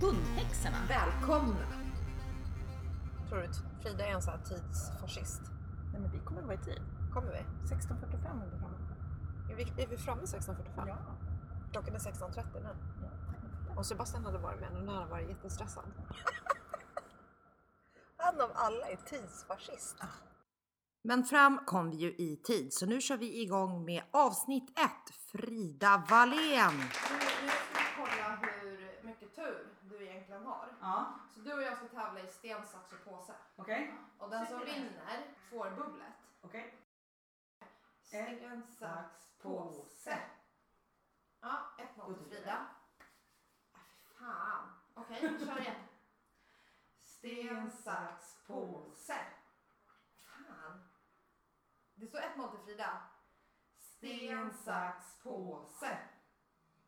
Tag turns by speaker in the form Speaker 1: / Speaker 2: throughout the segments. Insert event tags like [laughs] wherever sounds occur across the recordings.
Speaker 1: Hundhäxorna.
Speaker 2: Välkomna! Tror du att Frida är en sån här tidsfascist?
Speaker 1: Nej men vi kommer vara i tid.
Speaker 2: Kommer vi?
Speaker 1: 16.45 är vi framme.
Speaker 2: Är vi, är vi framme 16.45?
Speaker 1: Ja.
Speaker 2: Klockan är 16.30 nu. Om Sebastian hade varit med nu hade han varit jättestressad. [laughs] Han av alla är tidsfascist.
Speaker 3: Men fram kom vi ju i tid, så nu kör vi igång med avsnitt 1. Frida Wallén.
Speaker 4: Nu ska vi kolla hur mycket tur egentligen har.
Speaker 3: Ja,
Speaker 4: Så du och jag ska tävla i sten, sax och påse.
Speaker 3: okej.
Speaker 4: Och den som vinner får bubblet.
Speaker 3: Okej.
Speaker 4: Sten, sax, påse. Ja, 1-0 till Frida. Äh, Fan. Okej, vi kör igen. Sten, sax, påse. Fan. Det står 1-0 till Frida. Sten, sax, påse.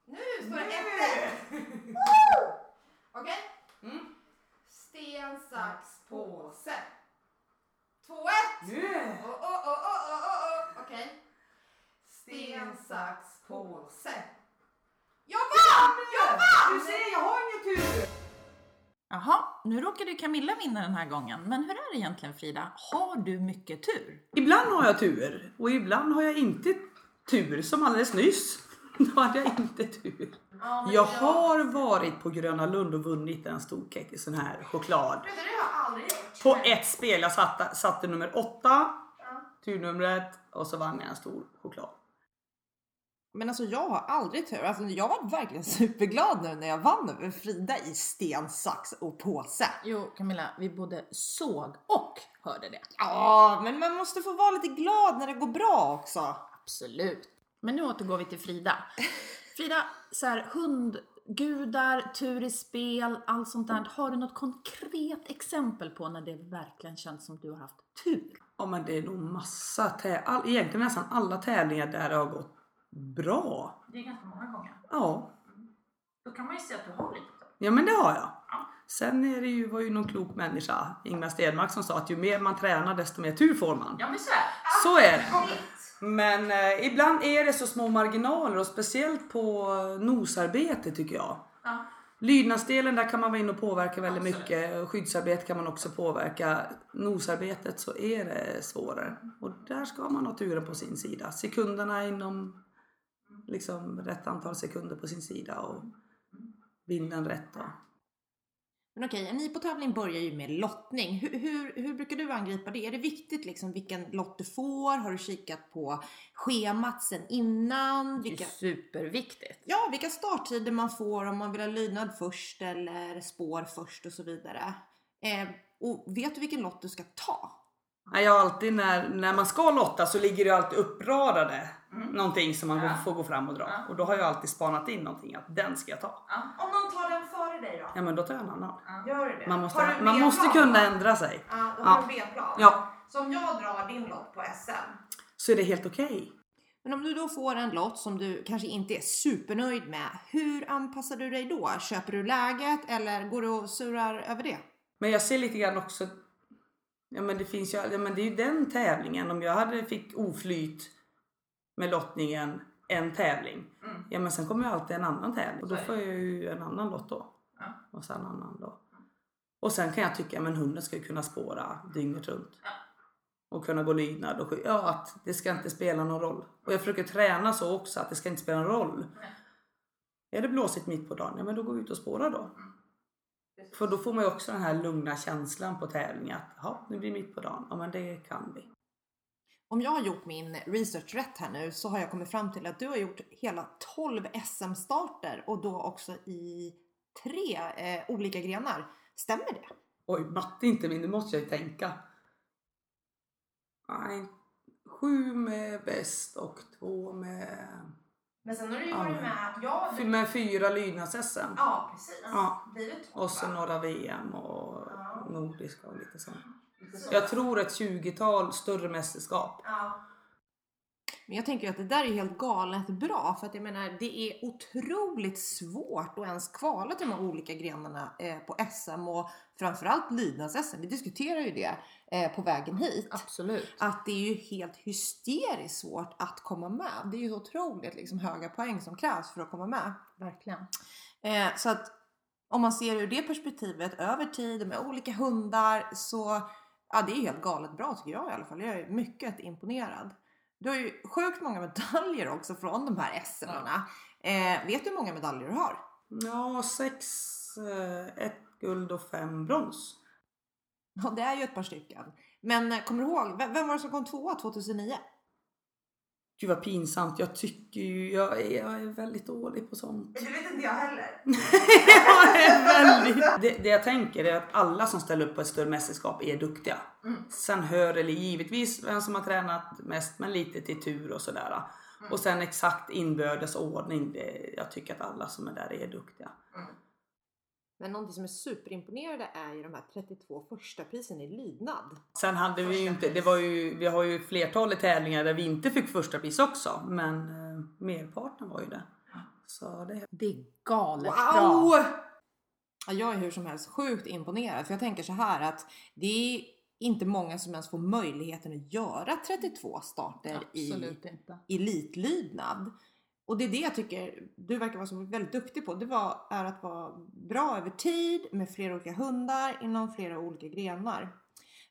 Speaker 4: Nu står det 1-1. Okej?
Speaker 3: Mm.
Speaker 4: Sten, sax, påse. 2-1.
Speaker 3: Nu!
Speaker 4: Oh, oh, oh, oh, oh, oh. Okej. Sten, sax, påse. Jag vann! Jag vann!
Speaker 3: Du ser, jag har ingen tur!
Speaker 1: Jaha, nu råkade ju Camilla vinna den här gången. Men hur är det egentligen Frida? Har du mycket tur?
Speaker 5: Ibland har jag tur och ibland har jag inte tur. Som alldeles nyss. [laughs] Då hade jag inte tur.
Speaker 4: Ja,
Speaker 5: Jag har varit på Gröna Lund och vunnit en stor keck sån här choklad.
Speaker 4: Det har jag aldrig gjort.
Speaker 5: På ett spel. Jag satte, satte nummer åtta, turnumret och så vann jag en stor choklad.
Speaker 3: Men alltså jag har aldrig tur. Alltså, jag var verkligen [laughs] superglad nu när jag vann över Frida i sten, sax och påse.
Speaker 1: Jo Camilla, vi både såg och hörde det.
Speaker 3: Ja, men man måste få vara lite glad när det går bra också.
Speaker 1: Absolut. Men nu återgår vi till Frida. [laughs] Frida, så här, hundgudar, tur i spel, allt sånt där. Har du något konkret exempel på när det verkligen känns som du har haft tur?
Speaker 5: Ja men det är nog massa tä- all, Egentligen nästan alla tävlingar där det har gått bra.
Speaker 1: Det är ganska många gånger.
Speaker 5: Ja,
Speaker 1: Då kan man ju se att du har lite
Speaker 5: ja men det har jag. Sen är det ju, var ju någon klok människa, Ingmar Stenmark, som sa att ju mer man tränar desto mer tur får man.
Speaker 1: Ja men så är det.
Speaker 5: Så är det. Men eh, ibland är det så små marginaler och speciellt på nosarbete tycker jag.
Speaker 1: Ja.
Speaker 5: Lydnadsdelen där kan man vara inne och påverka väldigt mycket. Och Skyddsarbete kan man också påverka. Nosarbetet så är det svårare. Och där ska man ha turen på sin sida. Sekunderna inom liksom rätt antal sekunder på sin sida och vinden rätt. Då.
Speaker 3: Men okej, ni på tävling börjar ju med lottning. Hur, hur, hur brukar du angripa det? Är det viktigt liksom vilken lott du får? Har du kikat på schemat sen innan? Vilka,
Speaker 1: Det är superviktigt.
Speaker 3: ja, vilka starttider man får om man vill ha lydnad först eller spår först och så vidare. Eh, och vet du vilken lott du ska ta?
Speaker 5: Nej, Jag har alltid när, när man ska lotta så ligger det alltid uppradade någonting som man
Speaker 1: Ja.
Speaker 5: får gå fram och dra.
Speaker 1: Ja.
Speaker 5: Och då har jag alltid spanat in någonting att den ska jag ta.
Speaker 3: Om någon tar dig då?
Speaker 5: Ja men då tar jag en annan.
Speaker 3: Gör du det?
Speaker 5: Man
Speaker 3: Har
Speaker 5: måste,
Speaker 3: du
Speaker 5: man måste kunna ändra sig.
Speaker 3: Ja, då
Speaker 5: Ja.
Speaker 3: har du B-plan.
Speaker 5: Ja,
Speaker 3: Så om jag drar din lott på SM
Speaker 5: så är det helt okej.
Speaker 3: Men om du då får en lott som du kanske inte är supernöjd med, hur anpassar du dig då? Köper du läget eller går du och surar över det?
Speaker 5: Men jag ser lite grann också, ja men det finns ju, ja, men det är ju den tävlingen. Om jag hade fick oflyt med lottningen en tävling. Ja men sen kommer ju alltid en annan tävling och då får jag ju en annan lott då.
Speaker 1: Ja.
Speaker 5: Och sen en annan då. Och sen kan jag tycka, men hunden ska ju kunna spåra dygnet runt. Och kunna gå lydnad och ja att det ska inte spela någon roll. Och jag försöker träna så också att det ska inte spela någon roll. Är det blåsigt mitt på dagen, ja men då går vi ut och spårar då. För då får man ju också den här lugna känslan på tävling att ja, nu blir det mitt på dagen. Ja men det kan vi.
Speaker 3: Om jag har gjort min research rätt här nu så har jag kommit fram till att du har gjort hela 12 SM-starter och då också i tre eh, olika grenar. Stämmer det?
Speaker 5: Oj, matte inte min, nu måste jag ju tänka. Nej, sju med bäst och två med,
Speaker 3: Men sen har du ju varit med, ja,
Speaker 5: fy- med fyra lydnads-SM.
Speaker 3: ja precis.
Speaker 5: Ja.
Speaker 3: Blir det
Speaker 5: Och så
Speaker 3: va?
Speaker 5: några VM och
Speaker 3: Ja.
Speaker 5: nordiska och lite sånt. Jag tror ett 20-tal större mästerskap.
Speaker 3: Ja. Men jag tänker att det där är helt galet bra för att jag menar det är otroligt svårt att ens kvala till de här olika grenarna eh, på SM och framförallt lydnads-SM. Vi diskuterar ju det eh, på vägen hit.
Speaker 1: Absolut.
Speaker 3: Att det är ju helt hysteriskt svårt att komma med. Det är ju så otroligt liksom, höga poäng som krävs för att komma med.
Speaker 1: Verkligen.
Speaker 3: Eh, så att om man ser ur det perspektivet över tid med olika hundar så ja, det är helt galet bra tycker jag i alla fall. Jag är mycket imponerad. Du har ju sjukt många medaljer också från de här SM-erna. Eh, vet du hur många medaljer du har?
Speaker 5: Ja, sex, eh, ett guld och fem brons.
Speaker 3: Ja, det är ju ett par stycken. Men eh, kommer du ihåg, vem, vem var det som kom tvåa 2009?
Speaker 5: Gud vad pinsamt. Jag tycker ju, jag är, jag är väldigt dålig på sånt.
Speaker 4: Det vet inte jag heller. [laughs]
Speaker 5: jag är väldigt... det, det jag tänker är att alla som ställer upp på ett större mästerskap är duktiga.
Speaker 4: Mm.
Speaker 5: Sen hör det givetvis vem som har tränat mest, men lite till tur och sådär. Och sen exakt inbördes ordning. Det, jag tycker att alla som är där är duktiga.
Speaker 3: Men någonting som är superimponerande är ju de här 32 första prisen i lydnad.
Speaker 5: Sen hade vi ju inte, det var ju, vi har ju flertalet tävlingar där vi inte fick första pris också. Men eh, merparten var ju det. Så det
Speaker 1: Det är galet
Speaker 3: Wow!
Speaker 1: bra.
Speaker 3: Ja, jag är hur som helst sjukt imponerad för jag tänker så här att det är inte många som ens får möjligheten att göra 32 starter i
Speaker 1: Absolut inte.
Speaker 3: elitlydnad. Och det är det jag tycker du verkar vara så väldigt duktig på. Det var, är att vara bra över tid med flera olika hundar inom flera olika grenar.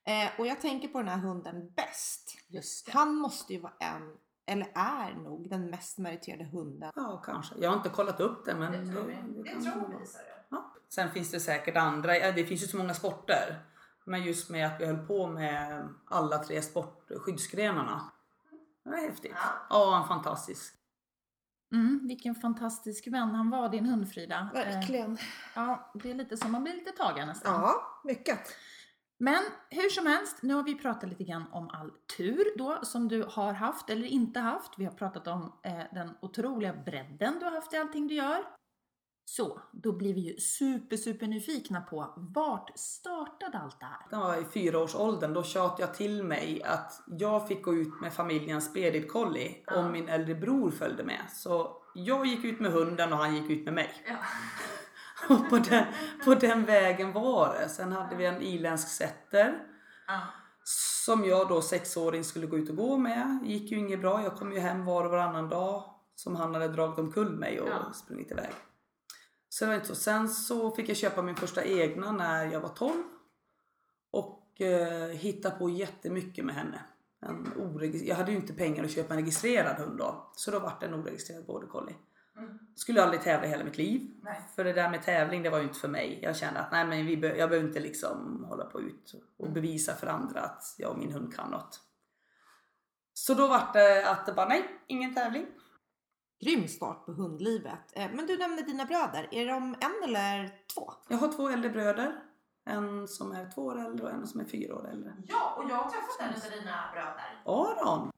Speaker 3: Eh, och jag tänker på den här hunden bäst. Han måste ju vara en, eller är nog den mest meriterade hunden.
Speaker 5: Ja, kanske. Jag har inte kollat upp det men
Speaker 4: Det tror vi.
Speaker 5: det
Speaker 4: tror vi.
Speaker 5: Ja. Sen finns det säkert andra, det finns ju så många sporter. Men just med att vi höll på med alla tre sport, skyddsgrenarna. Det var häftigt.
Speaker 4: Ja.
Speaker 5: Ja, en fantastisk.
Speaker 1: Mm, vilken fantastisk vän han var, din hund Frida. Eh,
Speaker 3: Verkligen.
Speaker 1: ja, det är lite som man blir lite tagen nästan.
Speaker 3: Ja, mycket.
Speaker 1: Men hur som helst, nu har vi pratat lite grann om all tur då som du har haft eller inte haft. Vi har pratat om eh, den otroliga bredden du har haft i allting du gör. Så, då blir vi ju super, super nyfikna på vart startade allt det här?
Speaker 5: När jag var i fyraårsåldern då tjatade jag till mig att jag fick gå ut med familjens Spedit Collie
Speaker 1: Ja.
Speaker 5: om min äldre bror följde med. Så jag gick ut med hunden och han gick ut med mig.
Speaker 4: Ja. [laughs]
Speaker 5: Och på den, på den vägen var det. Sen hade vi en irländsk setter.
Speaker 4: Ja.
Speaker 5: Som jag då sexåring skulle gå ut och gå med. gick ju inget bra. Jag kom ju hem var och varannan dag. Som han hade dragit omkull mig och
Speaker 1: Ja.
Speaker 5: sprungit iväg. Så det var inte så. Sen så fick jag köpa min första egna när jag var 12. Och eh, hitta på jättemycket med henne. En jag hade ju inte pengar att köpa en registrerad hund då. Så då vart det en oregistrerad border collie.
Speaker 4: Mm.
Speaker 5: Skulle aldrig tävla hela mitt liv.
Speaker 4: Nej.
Speaker 5: För det där med tävling det var ju inte för mig. Jag kände att nej men vi be- jag behöver inte liksom hålla på ut och bevisa för andra att jag och min hund kan något. Så då vart det att det bara nej, ingen tävling.
Speaker 3: Grym start på hundlivet. Eh, Men du nämnde dina bröder. Är de en eller två?
Speaker 5: Jag har två äldre bröder. En som är två år äldre och en som är fyra år äldre.
Speaker 4: ja, och jag har träffat en av dina bröder.
Speaker 5: Aron!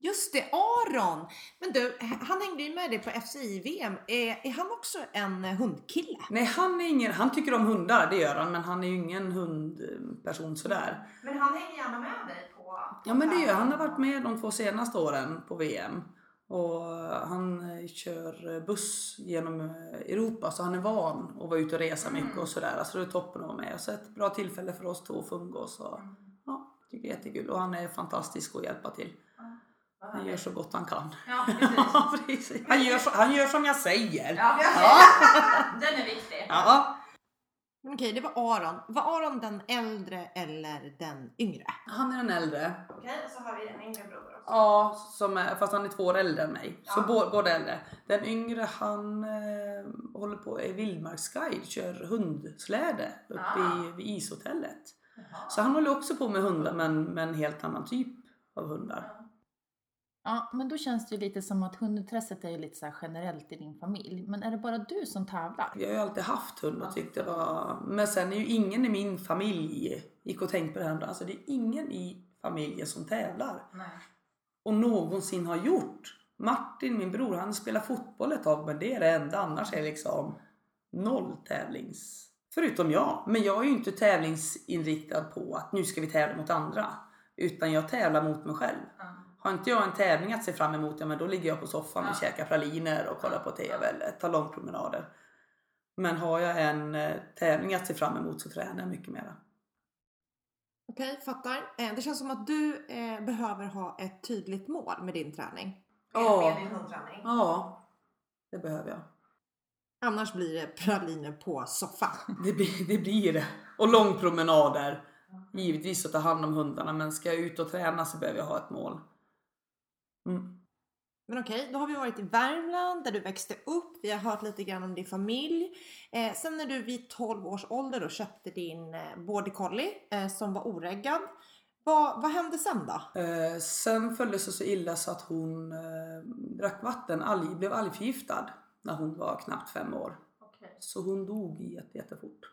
Speaker 3: Just det, Aron! Men du, han hängde ju med dig på FCI-VM. Är, är han också en eh, hundkille?
Speaker 5: Nej han är ingen, han tycker om hundar, det gör han. Men han är ju ingen hundperson sådär.
Speaker 4: Men han hänger gärna med dig på... på
Speaker 5: Ja men det gör han.
Speaker 4: tävling.
Speaker 5: har varit med de två senaste åren på VM. Och han eh, kör buss genom eh, Europa så han är van att vara ute och resa mycket och sådär. Så det är toppen att vara med. Så ett bra tillfälle för oss två att få umgås. Och, ja, tycker det är jättekul. Och han är fantastisk att hjälpa till. Han gör så gott han kan.
Speaker 4: Ja, [laughs] precis.
Speaker 5: Han, gör han gör som jag säger.
Speaker 4: Ja,
Speaker 5: Ja. [laughs]
Speaker 4: den är viktig.
Speaker 5: Ja.
Speaker 3: Men okej, det var Aron. Var Aron den äldre eller den yngre?
Speaker 5: Han är den äldre.
Speaker 4: Okej, och så har vi en yngre bror också.
Speaker 5: Ja, som är, fast han är två år äldre än mig. Så
Speaker 4: Ja.
Speaker 5: bå- båda äldre. Den yngre han eh, håller på, är vildmarksguide, kör hundsläde uppe
Speaker 4: Ah.
Speaker 5: i, vid ishotellet.
Speaker 4: Jaha.
Speaker 5: Så han håller också på med hundar men med en helt annan typ av hundar.
Speaker 1: Ja, men då känns det ju lite som att hundintresset är ju lite så generellt i din familj. Men är det bara du som tävlar?
Speaker 5: Vi har ju alltid haft hund och tyckt det var... Men sen är ju ingen i min familj, gick och tänkte på det här, alltså det är ingen i familjen som tävlar.
Speaker 4: Nej.
Speaker 5: och någonsin har gjort. Martin, min bror, han spelar fotboll ett tag men det är det enda. Annars är liksom noll tävlings... Förutom jag. Men jag är ju inte tävlingsinriktad på att nu ska vi tävla mot andra. Utan jag tävlar mot mig själv.
Speaker 4: Ja.
Speaker 5: Har inte jag en tävling att se fram emot, ja men då ligger jag på soffan och
Speaker 4: Ja.
Speaker 5: käkar praliner och kollar på TV eller tar långpromenader. Men har jag en eh, tävling att se fram emot så tränar jag mycket mera.
Speaker 3: Okej, fattar. Eh, Det känns som att du eh, behöver ha ett tydligt mål med din träning.
Speaker 5: Ja.
Speaker 4: Med din hundträning.
Speaker 5: Ja, det behöver jag.
Speaker 3: Annars blir det praliner på soffan. [laughs]
Speaker 5: Det blir det. Blir det. Och långpromenader. Givetvis att ta hand om hundarna men ska jag ut och träna så behöver jag ha ett mål. Mm.
Speaker 3: Men okej, då har vi varit i Värmland där du växte upp. Vi har hört lite grann om din familj. Eh, sen när du vid 12 års ålder då köpte din eh, border collie eh, som var oreggad. Vad, vad hände sen då?
Speaker 5: Eh, sen följdes det så illa så att hon eh, drack vatten, alg, blev algförgiftad när hon var knappt fem år. Så hon dog jätte, jättefort.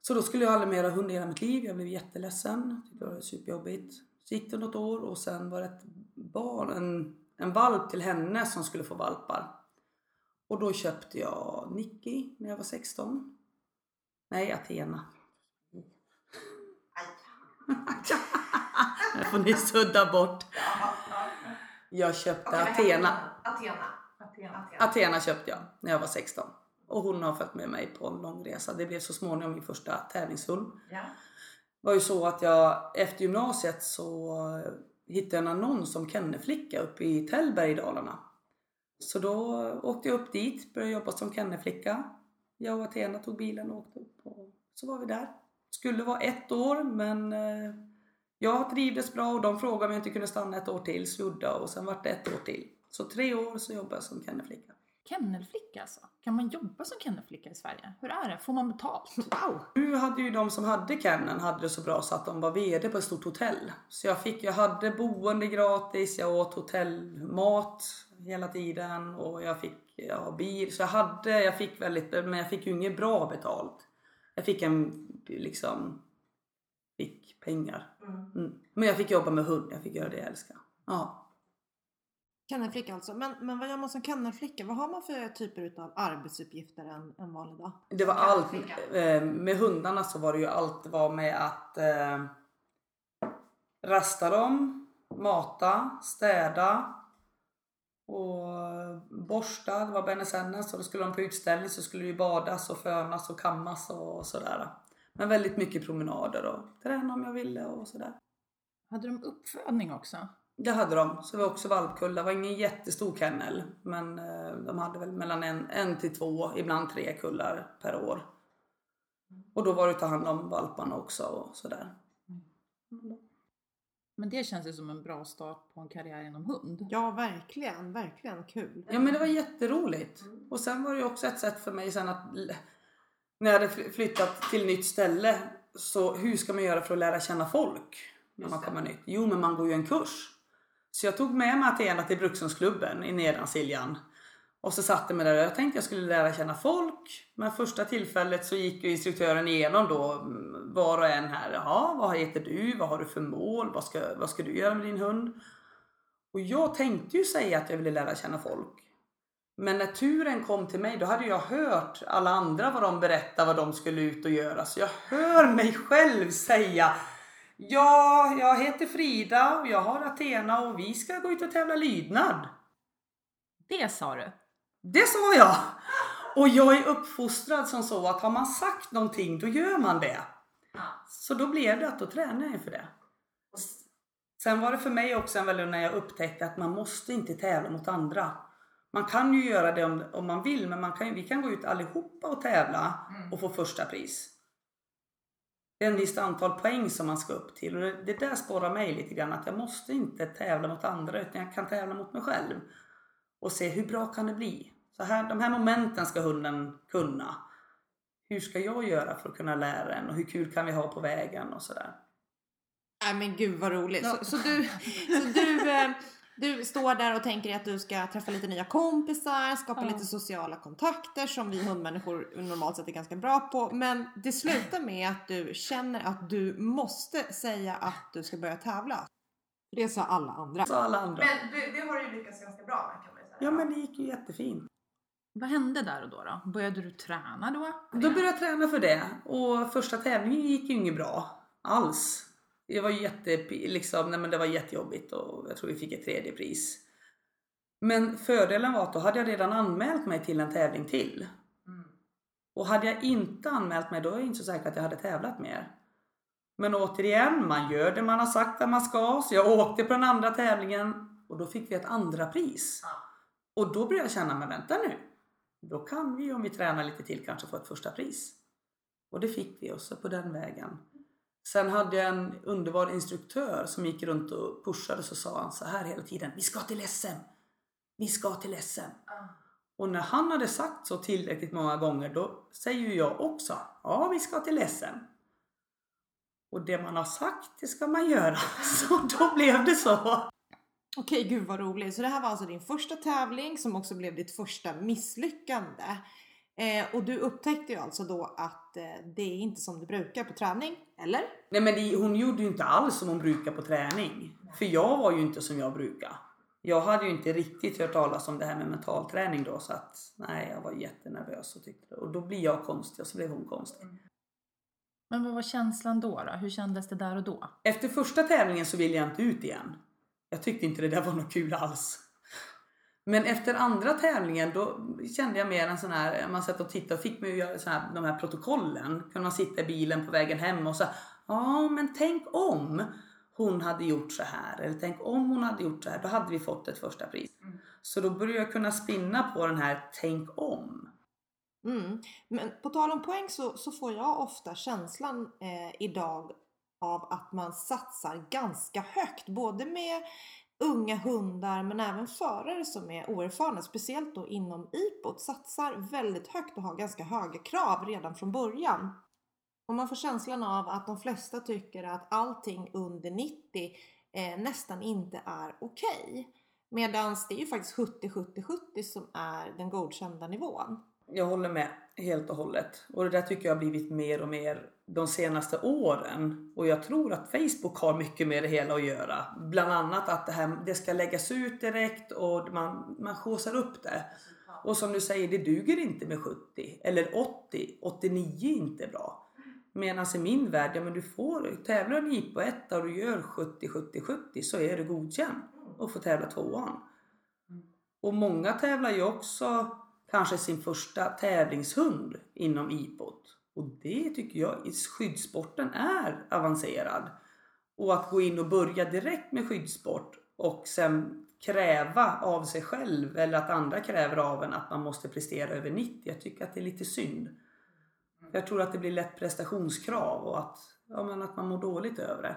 Speaker 5: Så då skulle jag aldrig mer ha hund i hela mitt liv. Jag blev jätteledsen. Tyckte det var superjobbigt. Så gick det något år och sen var det ett barn, en, en valp till henne som skulle få valpar. Och då köpte jag Nicky när jag var 16. Nej, Athena. Det får ni sudda bort. Jag köpte Athena.
Speaker 4: Athena.
Speaker 2: Athena.
Speaker 5: Athena köpte jag när jag var 16. Och hon har följt med mig på en lång resa. Det blev så småningom min första tävlingshund.
Speaker 4: Ja.
Speaker 5: Det var ju så att jag efter gymnasiet så hittade jag en annons som kennelflicka uppe i Tällberg i Dalarna. Så då åkte jag upp dit, började jobba som kennelflicka. Jag och Athena tog bilen och åkte upp och så var vi där. Skulle vara ett år men eh, jag trivdes bra och de frågade om jag inte kunde stanna ett år till så gjorde jag och sen var det ett år till. Så tre år så jobbade jag som kennelflicka.
Speaker 1: Kennelflicka alltså? Kan man jobba som kennelflicka i Sverige? Hur är det? Får man betalt?
Speaker 3: Wow!
Speaker 5: Nu hade ju de som hade kenneln hade det så bra så att de var VD på ett stort hotell. Så jag, fick, jag hade boende gratis, jag åt hotellmat hela tiden och jag fick ja, bil. Så jag hade, jag fick väldigt, men jag fick ju inget bra betalt. Jag fick en, liksom, fick pengar. Mm. Men jag fick jobba med hund, jag fick göra det jag älskar. Ja.
Speaker 3: Kennelflicka alltså. Men, men vad gör man som kennelflicka? Vad har man för typer av arbetsuppgifter en, en vanlig dag?
Speaker 5: Det var allt, eh, med hundarna så var det ju allt var med att eh, rasta dem, mata, städa och borsta. Det var Bennesennes och då skulle de på utställning så skulle det ju badas och fönas och kammas och sådär. Men väldigt mycket promenader och träna om jag ville och sådär.
Speaker 1: Hade de uppfödning också?
Speaker 5: Det hade de, så det var också valpkull. Det var ingen jättestor kennel men eh, de hade väl mellan en, en till två, ibland tre kullar per år. Och då var det att ta hand om valparna också och sådär.
Speaker 1: Men det känns ju som en bra start på en karriär inom hund.
Speaker 3: Ja, verkligen. Verkligen kul.
Speaker 5: Ja men det var jätteroligt. Och sen var det ju också ett sätt för mig sen att när jag hade fly- flyttat till nytt ställe så hur ska man göra för att lära känna folk när man kommer nytt? Jo men man går ju en kurs. Så jag tog med mig Athena till Brukshundsklubben i Nedansiljan. Och så satte jag mig där och jag tänkte jag skulle lära känna folk. Men första tillfället så gick ju instruktören igenom då mm, var och en här. Jaha, vad heter du? Vad har du för mål? Vad ska, vad ska du göra med din hund? Och jag tänkte ju säga att jag ville lära känna folk. Men när turen kom till mig då hade jag hört alla andra vad de berättade vad de skulle ut och göra. Så jag hör mig själv säga Ja, jag heter Frida och jag har Athena och vi ska gå ut och tävla lydnad.
Speaker 1: Det sa du?
Speaker 5: Det sa jag! Och jag är uppfostrad som så att har man sagt någonting då gör man det. Så då blev det att då tränade jag för det. Sen var det för mig också en väldigt när jag upptäckte att man måste inte tävla mot andra. Man kan ju göra det om, om man vill men man kan, vi kan gå ut allihopa och tävla och få första pris. En visst antal poäng som man ska upp till och det, det där spårar mig lite grann att jag måste inte tävla mot andra utan jag kan tävla mot mig själv. Och se hur bra kan det bli? Så här, de här momenten ska hunden kunna. Hur ska jag göra för att kunna lära den och hur kul kan vi ha på vägen och sådär.
Speaker 3: Nej men gud vad roligt. Så, så, du, så du, [laughs] eh, du står där och tänker att du ska träffa lite nya kompisar, skapa
Speaker 1: Ja.
Speaker 3: lite sociala kontakter som vi hundmänniskor normalt sett är ganska bra på. Men det slutar med att du känner att du måste säga att du ska börja tävla. Det sa alla andra.
Speaker 5: Så alla andra.
Speaker 4: Men det, det har du ju lyckats ganska bra med kan man ju säga.
Speaker 5: Ja men det gick ju jättefint.
Speaker 1: Vad hände där och då? då? Började du träna då?
Speaker 5: Då började jag träna för det och första tävlingen gick ju inget bra alls. Det var jätte, liksom, nej men det var jättejobbigt och jag tror vi fick ett tredje pris. Men fördelen var att då hade jag redan anmält mig till en tävling till.
Speaker 4: Mm.
Speaker 5: Och hade jag inte anmält mig då är jag inte så säker att jag hade tävlat mer. Men återigen, man gör det man har sagt att man ska. Så jag åkte på den andra tävlingen och då fick vi ett andra pris. Och då började jag känna, men vänta nu. då kan vi om vi tränar lite till kanske få ett första pris. Och det fick vi också på den vägen. Sen hade jag en underbar instruktör som gick runt och pushade så sa han så här hela tiden. Vi ska till SM! Vi ska till SM! Och när han hade sagt så tillräckligt många gånger då säger ju jag också Ja, vi ska till SM. Och det man har sagt, det ska man göra. [laughs] Så då blev det så.
Speaker 3: Okej, gud vad roligt. Så det här var alltså din första tävling som också blev ditt första misslyckande. Eh, och du upptäckte ju alltså då att eh, det är inte som det brukar på träning, eller?
Speaker 5: Nej men det, hon gjorde ju inte alls som hon brukar på träning. För jag var ju inte som jag brukar. Jag hade ju inte riktigt hört talas om det här med mental träning då så att nej jag var jättenervös och tyckte och då blir jag konstig och så blev hon konstig.
Speaker 1: Men vad var känslan då, då? Hur kändes det där och då?
Speaker 5: Efter första tävlingen så ville jag inte ut igen. Jag tyckte inte det där var något kul alls. Men efter andra tävlingen då kände jag mer en sån här, man satt och tittade och fick mig att göra sån här, de här protokollen. Kunde man sitta i bilen på vägen hem och så ja men tänk om hon hade gjort så här eller tänk om hon hade gjort så här, då hade vi fått ett första pris. Så då började jag kunna spinna på den här tänk om.
Speaker 3: Mm. Men på tal om poäng så, så får jag ofta känslan eh, idag av att man satsar ganska högt. Både med unga hundar men även förare som är oerfarna. Speciellt då inom IPOT satsar väldigt högt och har ganska höga krav redan från början. Och man får känslan av att de flesta tycker att allting under 90 eh, nästan inte är okej. Okay. Medan det är ju faktiskt 70-70-70 som är den godkända nivån.
Speaker 5: Jag håller med helt och hållet. Och det där tycker jag har blivit mer och mer de senaste åren. Och jag tror att Facebook har mycket med det hela att göra. Bland annat att det, här, det ska läggas ut direkt och man, man skjutsar upp det. Och som du säger, det duger inte med 70 eller 80. 89 är inte bra. Medan i min värld, ja men du får, tävlar du på ett och du gör 70, 70, 70 så är du godkänd och får tävla tvåan. Och många tävlar ju också kanske sin första tävlingshund inom IPOT. Och det tycker jag i skyddssporten är avancerad. Och att gå in och börja direkt med skyddssport och sen kräva av sig själv eller att andra kräver av en att man måste prestera över 90. Jag tycker att det är lite synd. Jag tror att det blir lätt prestationskrav och att, ja, men att man mår dåligt över det.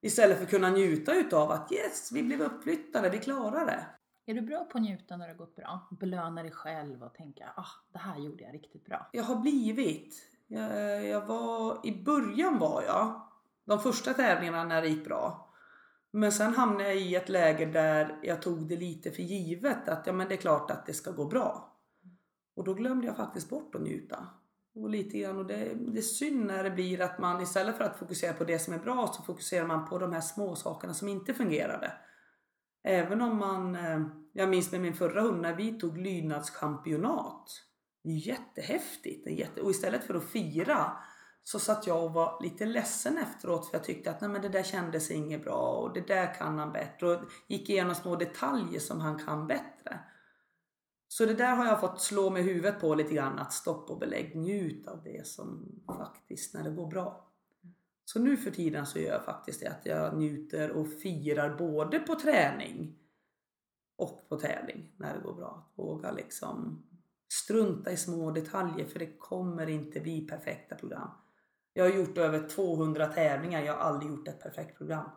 Speaker 5: Istället för att kunna njuta utav att yes, vi blev uppflyttade, vi klarar det.
Speaker 1: Är du bra på att njuta när det har gått bra? Belöna dig själv och tänka, ah, det här gjorde jag riktigt bra.
Speaker 5: Jag har blivit. Jag, jag var, i början var jag, de första tävlingarna när det gick bra. Men sen hamnade jag i ett läge där jag tog det lite för givet att ja, men det är klart att det ska gå bra. Och då glömde jag faktiskt bort att njuta. Och lite grann, och det, det är synd när det blir att man istället för att fokusera på det som är bra så fokuserar man på de här små sakerna som inte fungerade. Även om man, eh, jag minns med min förra hund när vi tog lydnadschampionat. Det är jättehäftigt. Jätte, och istället för att fira så satt jag och var lite ledsen efteråt för jag tyckte att nej men det där kändes inget bra och det där kan han bättre och gick igenom små detaljer som han kan bättre. Så det där har jag fått slå mig huvudet på lite grann att stopp och belägg, njut av det som faktiskt när det går bra. Så nu för tiden så gör jag faktiskt det att jag njuter och firar både på träning och på tävling när det går bra. Att våga liksom strunta i små detaljer för det kommer inte bli perfekta program. Jag har gjort över 200 tävlingar, jag har aldrig gjort ett perfekt program.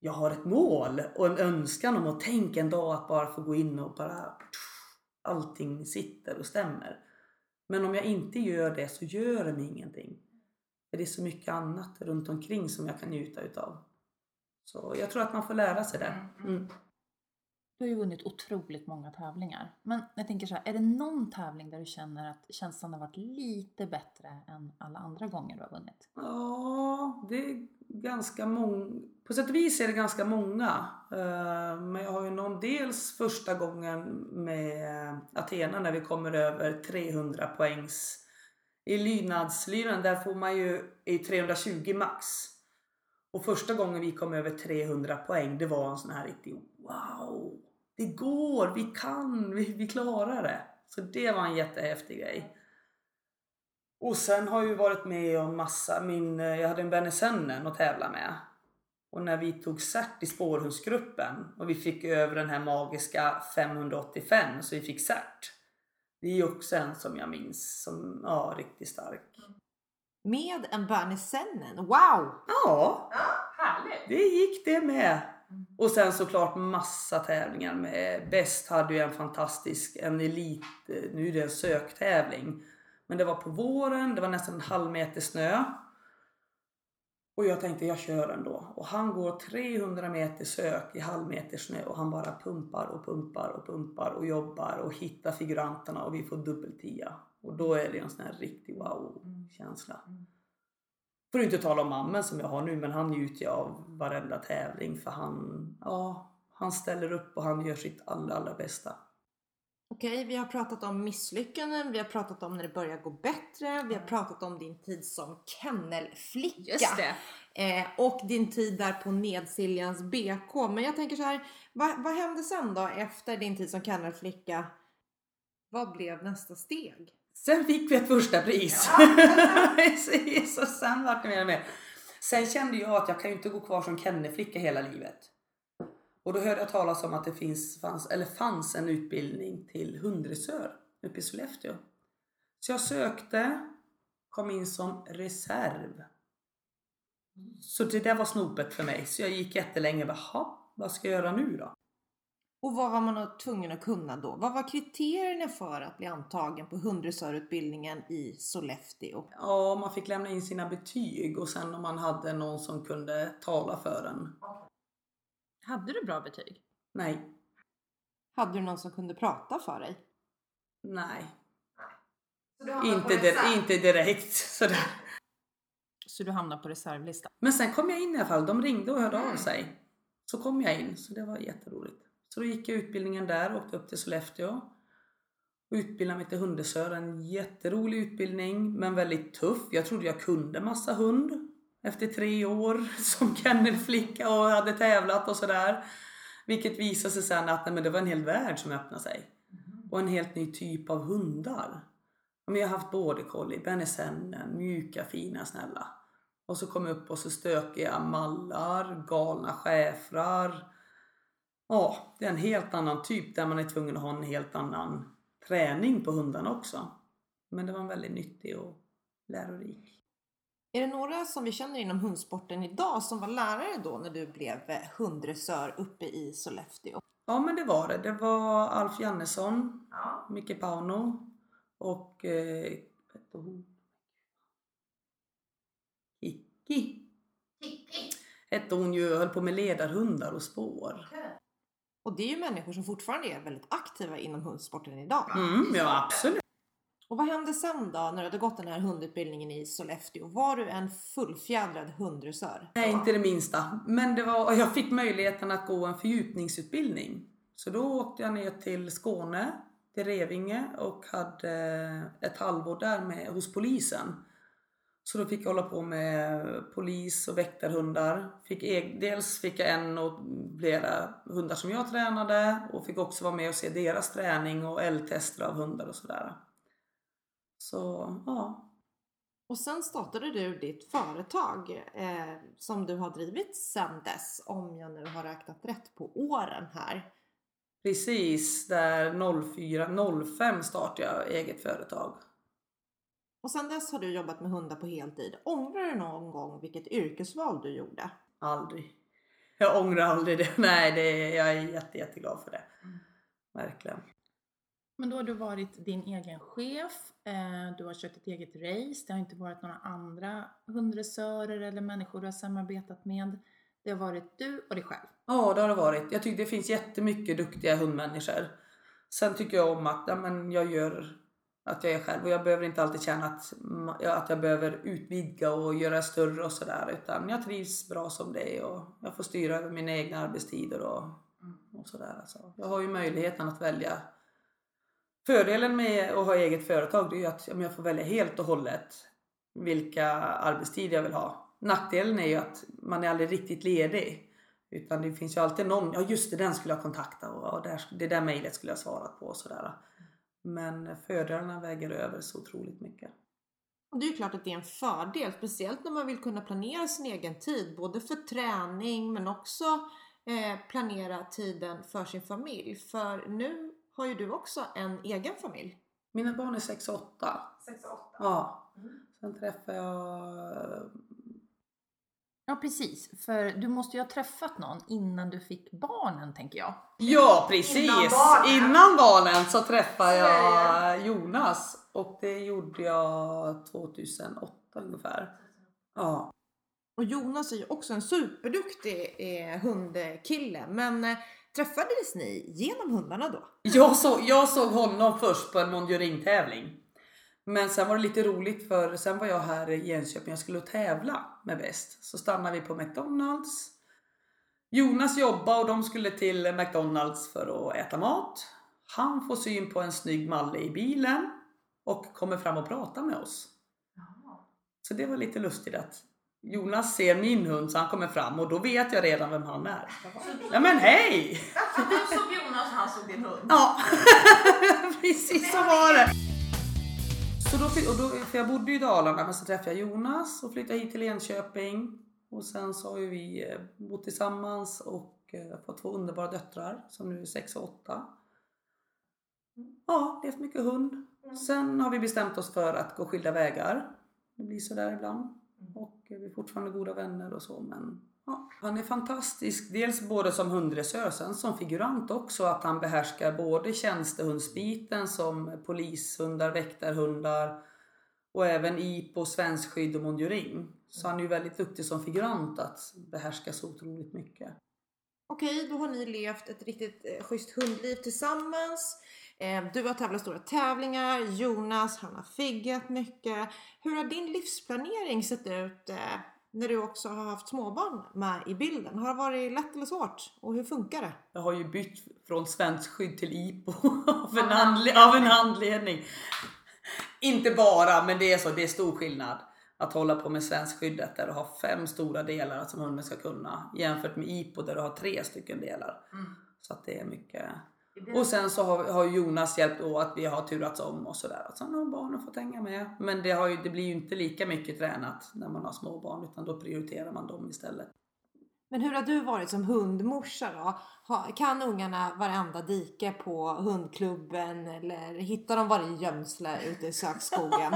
Speaker 5: Jag har ett mål och en önskan om att tänka en dag att bara få gå in och bara allting sitter och stämmer. Men om jag inte gör det så gör det mig ingenting. Det är så mycket annat runt omkring som jag kan njuta utav. Så jag tror att man får lära sig det. Mm.
Speaker 1: Du har ju vunnit otroligt många tävlingar. Men jag tänker så här, är det någon tävling där du känner att känslan har varit lite bättre än alla andra gånger du har vunnit?
Speaker 5: Ja, det är ganska många. På sätt och vis är det ganska många. Eh, men jag har ju någon dels första gången med Athena när vi kommer över 300 poängs i lydnadslyran där får man ju i 320 max. Och första gången vi kom över 300 poäng det var en sån här riktig wow! Det går, vi kan, vi, vi klarar det. Så det var en jättehäftig grej. Och sen har jag ju varit med om massa, min, jag hade en Benesennen att tävla med. Och när vi tog cert i spårhundsgruppen och vi fick över den här magiska 585 så vi fick cert. Det är också en som jag minns som, ja, riktigt stark.
Speaker 3: Med en Bernie Sennen. Wow!
Speaker 5: Ja,
Speaker 4: Ja, härligt.
Speaker 5: det gick det med. Och sen såklart massa tävlingar med. Bäst hade ju en fantastisk, en elit, nu är det en söktävling. Men det var på våren, det var nästan en halv meter snö. Och jag tänkte jag kör ändå. Och han går 300 meter sök i halv meter snö och han bara pumpar och pumpar och pumpar och jobbar och hittar figuranterna och vi får dubbeltia. Och då är det en sån här riktig wow-känsla. Får du inte tala om mammen som jag har nu men han njuter jag av varenda tävling för han, ja, han ställer upp och han gör sitt allra, allra bästa.
Speaker 3: Okej, vi har pratat om misslyckanden, vi har pratat om när det börjar gå bättre, vi har pratat om din tid som kennelflicka.
Speaker 1: Just det.
Speaker 3: Eh, och din tid där på Nedsiljans BK. Men jag tänker så här, vad, vad hände sen då efter din tid som kennelflicka? Vad blev nästa steg?
Speaker 5: Sen fick vi ett första pris. [laughs] Precis, och sen vart det mer och mer. Sen kände jag att jag kan ju inte gå kvar som kennelflicka hela livet. Och då hörde jag talas om att det finns, fanns, eller fanns en utbildning till hunddressör uppe i Sollefteå. Så jag sökte, kom in som reserv. Så det där var snopet för mig. Så jag gick jättelänge och bara, "Jaha, vad ska jag göra nu då?
Speaker 3: Och vad var man tvungen att kunna då? Vad var kriterierna för att bli antagen på hunddressörutbildningen i Sollefteå?
Speaker 5: Ja, man fick lämna in sina betyg och sen om man hade någon som kunde tala för en.
Speaker 1: Hade du bra betyg?
Speaker 5: Nej,
Speaker 3: Hade du någon som kunde prata för dig?
Speaker 5: nej. Inte, di- inte direkt sådär.
Speaker 1: Så du hamnar på reservlistan?
Speaker 5: Men sen kom jag in i alla fall. De ringde och hörde av sig. Så kom jag in, så det var jätteroligt. Så då gick jag utbildningen där, åkte upp till Sollefteå. Och utbildade mig till hunddressör. En jätterolig utbildning, men väldigt tuff. Jag trodde jag kunde massa hund. Efter tre år [laughs] som kennelflicka och hade tävlat och sådär. Vilket visade sig sen att nej, men det var en hel värld som öppnade sig. Och en helt ny typ av hundar. Men Jag har haft border collie, bearnesennen, mjuka, fina, snälla. Och så kom jag upp och så stökiga mallar, galna schäfrar. Ja, det är en helt annan typ där man är tvungen att ha en helt annan träning på hundarna också. Men det var en väldigt nyttig och lärorik.
Speaker 3: Är det några som vi känner inom hundsporten idag som var lärare då när du blev eh, hunddressör uppe i Sollefteå?
Speaker 5: Ja men det var det. Det var Alf Jannesson,
Speaker 4: Ja.
Speaker 5: Micke Pauno och eh? Kikki.
Speaker 4: Kikki.
Speaker 5: Hette hon ju, höll på med ledarhundar och spår.
Speaker 3: Och det är ju människor som fortfarande är väldigt aktiva inom hundsporten idag.
Speaker 5: Mm, ja absolut.
Speaker 3: Och vad hände sen då när du hade gått den här hundutbildningen i Sollefteå? Var du en fullfjädrad hunddressör?
Speaker 5: Nej, inte det minsta. Men det var, jag fick möjligheten att gå en fördjupningsutbildning. Så då åkte jag ner till Skåne, till Revinge och hade ett halvår där med, hos polisen. Så då fick jag hålla på med polis och väktarhundar. Fick eg, dels fick jag en och flera hundar som jag tränade och fick också vara med och se deras träning och eldtester av hundar och sådär. Så ja,
Speaker 3: Och sen startade du ditt företag eh, som du har drivit sedan dess, om jag nu har räknat rätt på åren här.
Speaker 5: precis där 04-05 startade jag eget företag.
Speaker 3: Och sedan dess har du jobbat med hundar på heltid. Ångrar du någon gång vilket yrkesval du gjorde?
Speaker 5: Aldrig. Jag ångrar aldrig det. [laughs] Nej, det jag är jätte, jätteglad för det. Verkligen.
Speaker 1: Men då har du varit din egen chef, eh, du har kört ett eget race, det har inte varit några andra hunddressörer eller människor du har samarbetat med. Det har varit du och dig själv.
Speaker 5: Ja, det har det varit. Jag tycker det finns jättemycket duktiga hundmänniskor. Sen tycker jag om att ja, men jag gör att jag är själv och jag behöver inte alltid känna att, att jag behöver utvidga och göra större och sådär utan jag trivs bra som det är och jag får styra över mina egna arbetstider och, och sådär. Alltså. Jag har ju möjligheten att välja. Fördelen med att ha eget företag det är ju att jag får välja helt och hållet vilka arbetstider jag vill ha. Nackdelen är ju att man är aldrig riktigt ledig. Utan det finns ju alltid någon, ja just det den skulle jag kontakta och ja, det där mejlet skulle jag svarat på och sådär. Men fördelarna väger över så otroligt mycket.
Speaker 3: Och det är ju klart att det är en fördel, speciellt när man vill kunna planera sin egen tid, både för träning men också eh, planera tiden för sin familj. För nu har ju du också en egen familj.
Speaker 5: Mina barn är 6 och 8.
Speaker 4: 6 och 8.
Speaker 5: Ja. Sen träffade jag...
Speaker 1: Ja, precis. För du måste ju ha träffat någon innan du fick barnen, tänker jag.
Speaker 5: Ja precis!
Speaker 4: Innan barnen.
Speaker 5: Innan barnen så träffade jag Jonas och det gjorde jag 2008 ungefär. Ja.
Speaker 3: Och Jonas är ju också en superduktig eh, hundkille. Men eh, träffades ni genom hundarna då?
Speaker 5: Jag, så, jag såg honom först på en Monjoring-tävling. Men sen var det lite roligt för sen var jag här i Jönköping, jag skulle tävla med bäst. Så stannade vi på McDonalds. Jonas jobbade och de skulle till McDonalds för att äta mat. Han får syn på en snygg malle i bilen och kommer fram och pratar med oss. Så det var lite lustigt att Jonas ser min hund så han kommer fram och då vet jag redan vem han är. [laughs] Ja men hej!
Speaker 1: Så du såg Jonas och han såg din hund?
Speaker 5: Ja, [laughs] precis så var det. Så då, och då, för jag bodde ju i Dalarna men så träffade jag Jonas och flyttade hit till Enköping. Och sen så har ju vi eh, bott tillsammans och eh, fått två underbara döttrar som nu är 6 och 8. Ja, levt mycket hund. Sen har vi bestämt oss för att gå skilda vägar. Det blir så där ibland. Och eh, vi är fortfarande goda vänner och så men ja, han är fantastisk. Dels både som hunddressör, sen som figurant också. Att han behärskar både tjänstehundsbiten som polishundar, väktarhundar och även IPO, svenskskydd och monjoring. Så han är ju väldigt duktig som figurant att behärska så otroligt mycket.
Speaker 3: Okej, då har ni levt ett riktigt eh, schysst hundliv tillsammans. Eh, du har tävlat stora tävlingar, Jonas han har figgat mycket. Hur har din livsplanering sett ut eh, när du också har haft småbarn med i bilden? Har det varit lätt eller svårt? Och hur funkar det?
Speaker 5: Jag har ju bytt från svenskskydd till IPO [laughs] av en, anle- av en anledning. Inte bara, men det är så, det är stor skillnad att hålla på med svenskskyddet där du har fem stora delar som hunden ska kunna jämfört med IPO där du har tre stycken delar. Så att det är mycket. Och sen så har, har Jonas hjälpt då att vi har turats om och sådär. Och sen har barnen fått hänga med. Men det, har ju, det blir ju inte lika mycket tränat när man har små barn utan då prioriterar man dem istället.
Speaker 3: Men hur har du varit som hundmorsa då? Kan ungarna varenda dike på hundklubben eller hittar de varje gömsle ute i [laughs] sökskogen?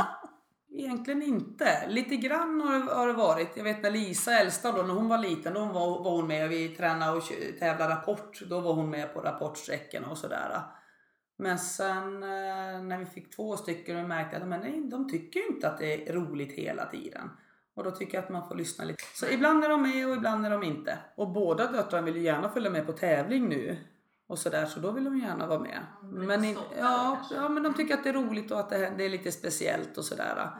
Speaker 5: Egentligen inte. Lite grann har det, har det varit. Jag vet när Lisa, äldsta då, när hon var liten, då var, var hon med. Vi tränade och tävlade rapport. Då var hon med på rapportsträckorna och sådär. Men sen eh, när vi fick två stycken och märkte att men nej, de tycker inte att det är roligt hela tiden. Och då tycker jag att man får lyssna lite. Så ibland är de med och ibland är de inte. Och båda döttrarna vill ju gärna följa med på tävling nu. Och sådär, så då vill de gärna vara med. Men, in, ja, ja, men de tycker att det är roligt och att det, det är lite speciellt och sådär.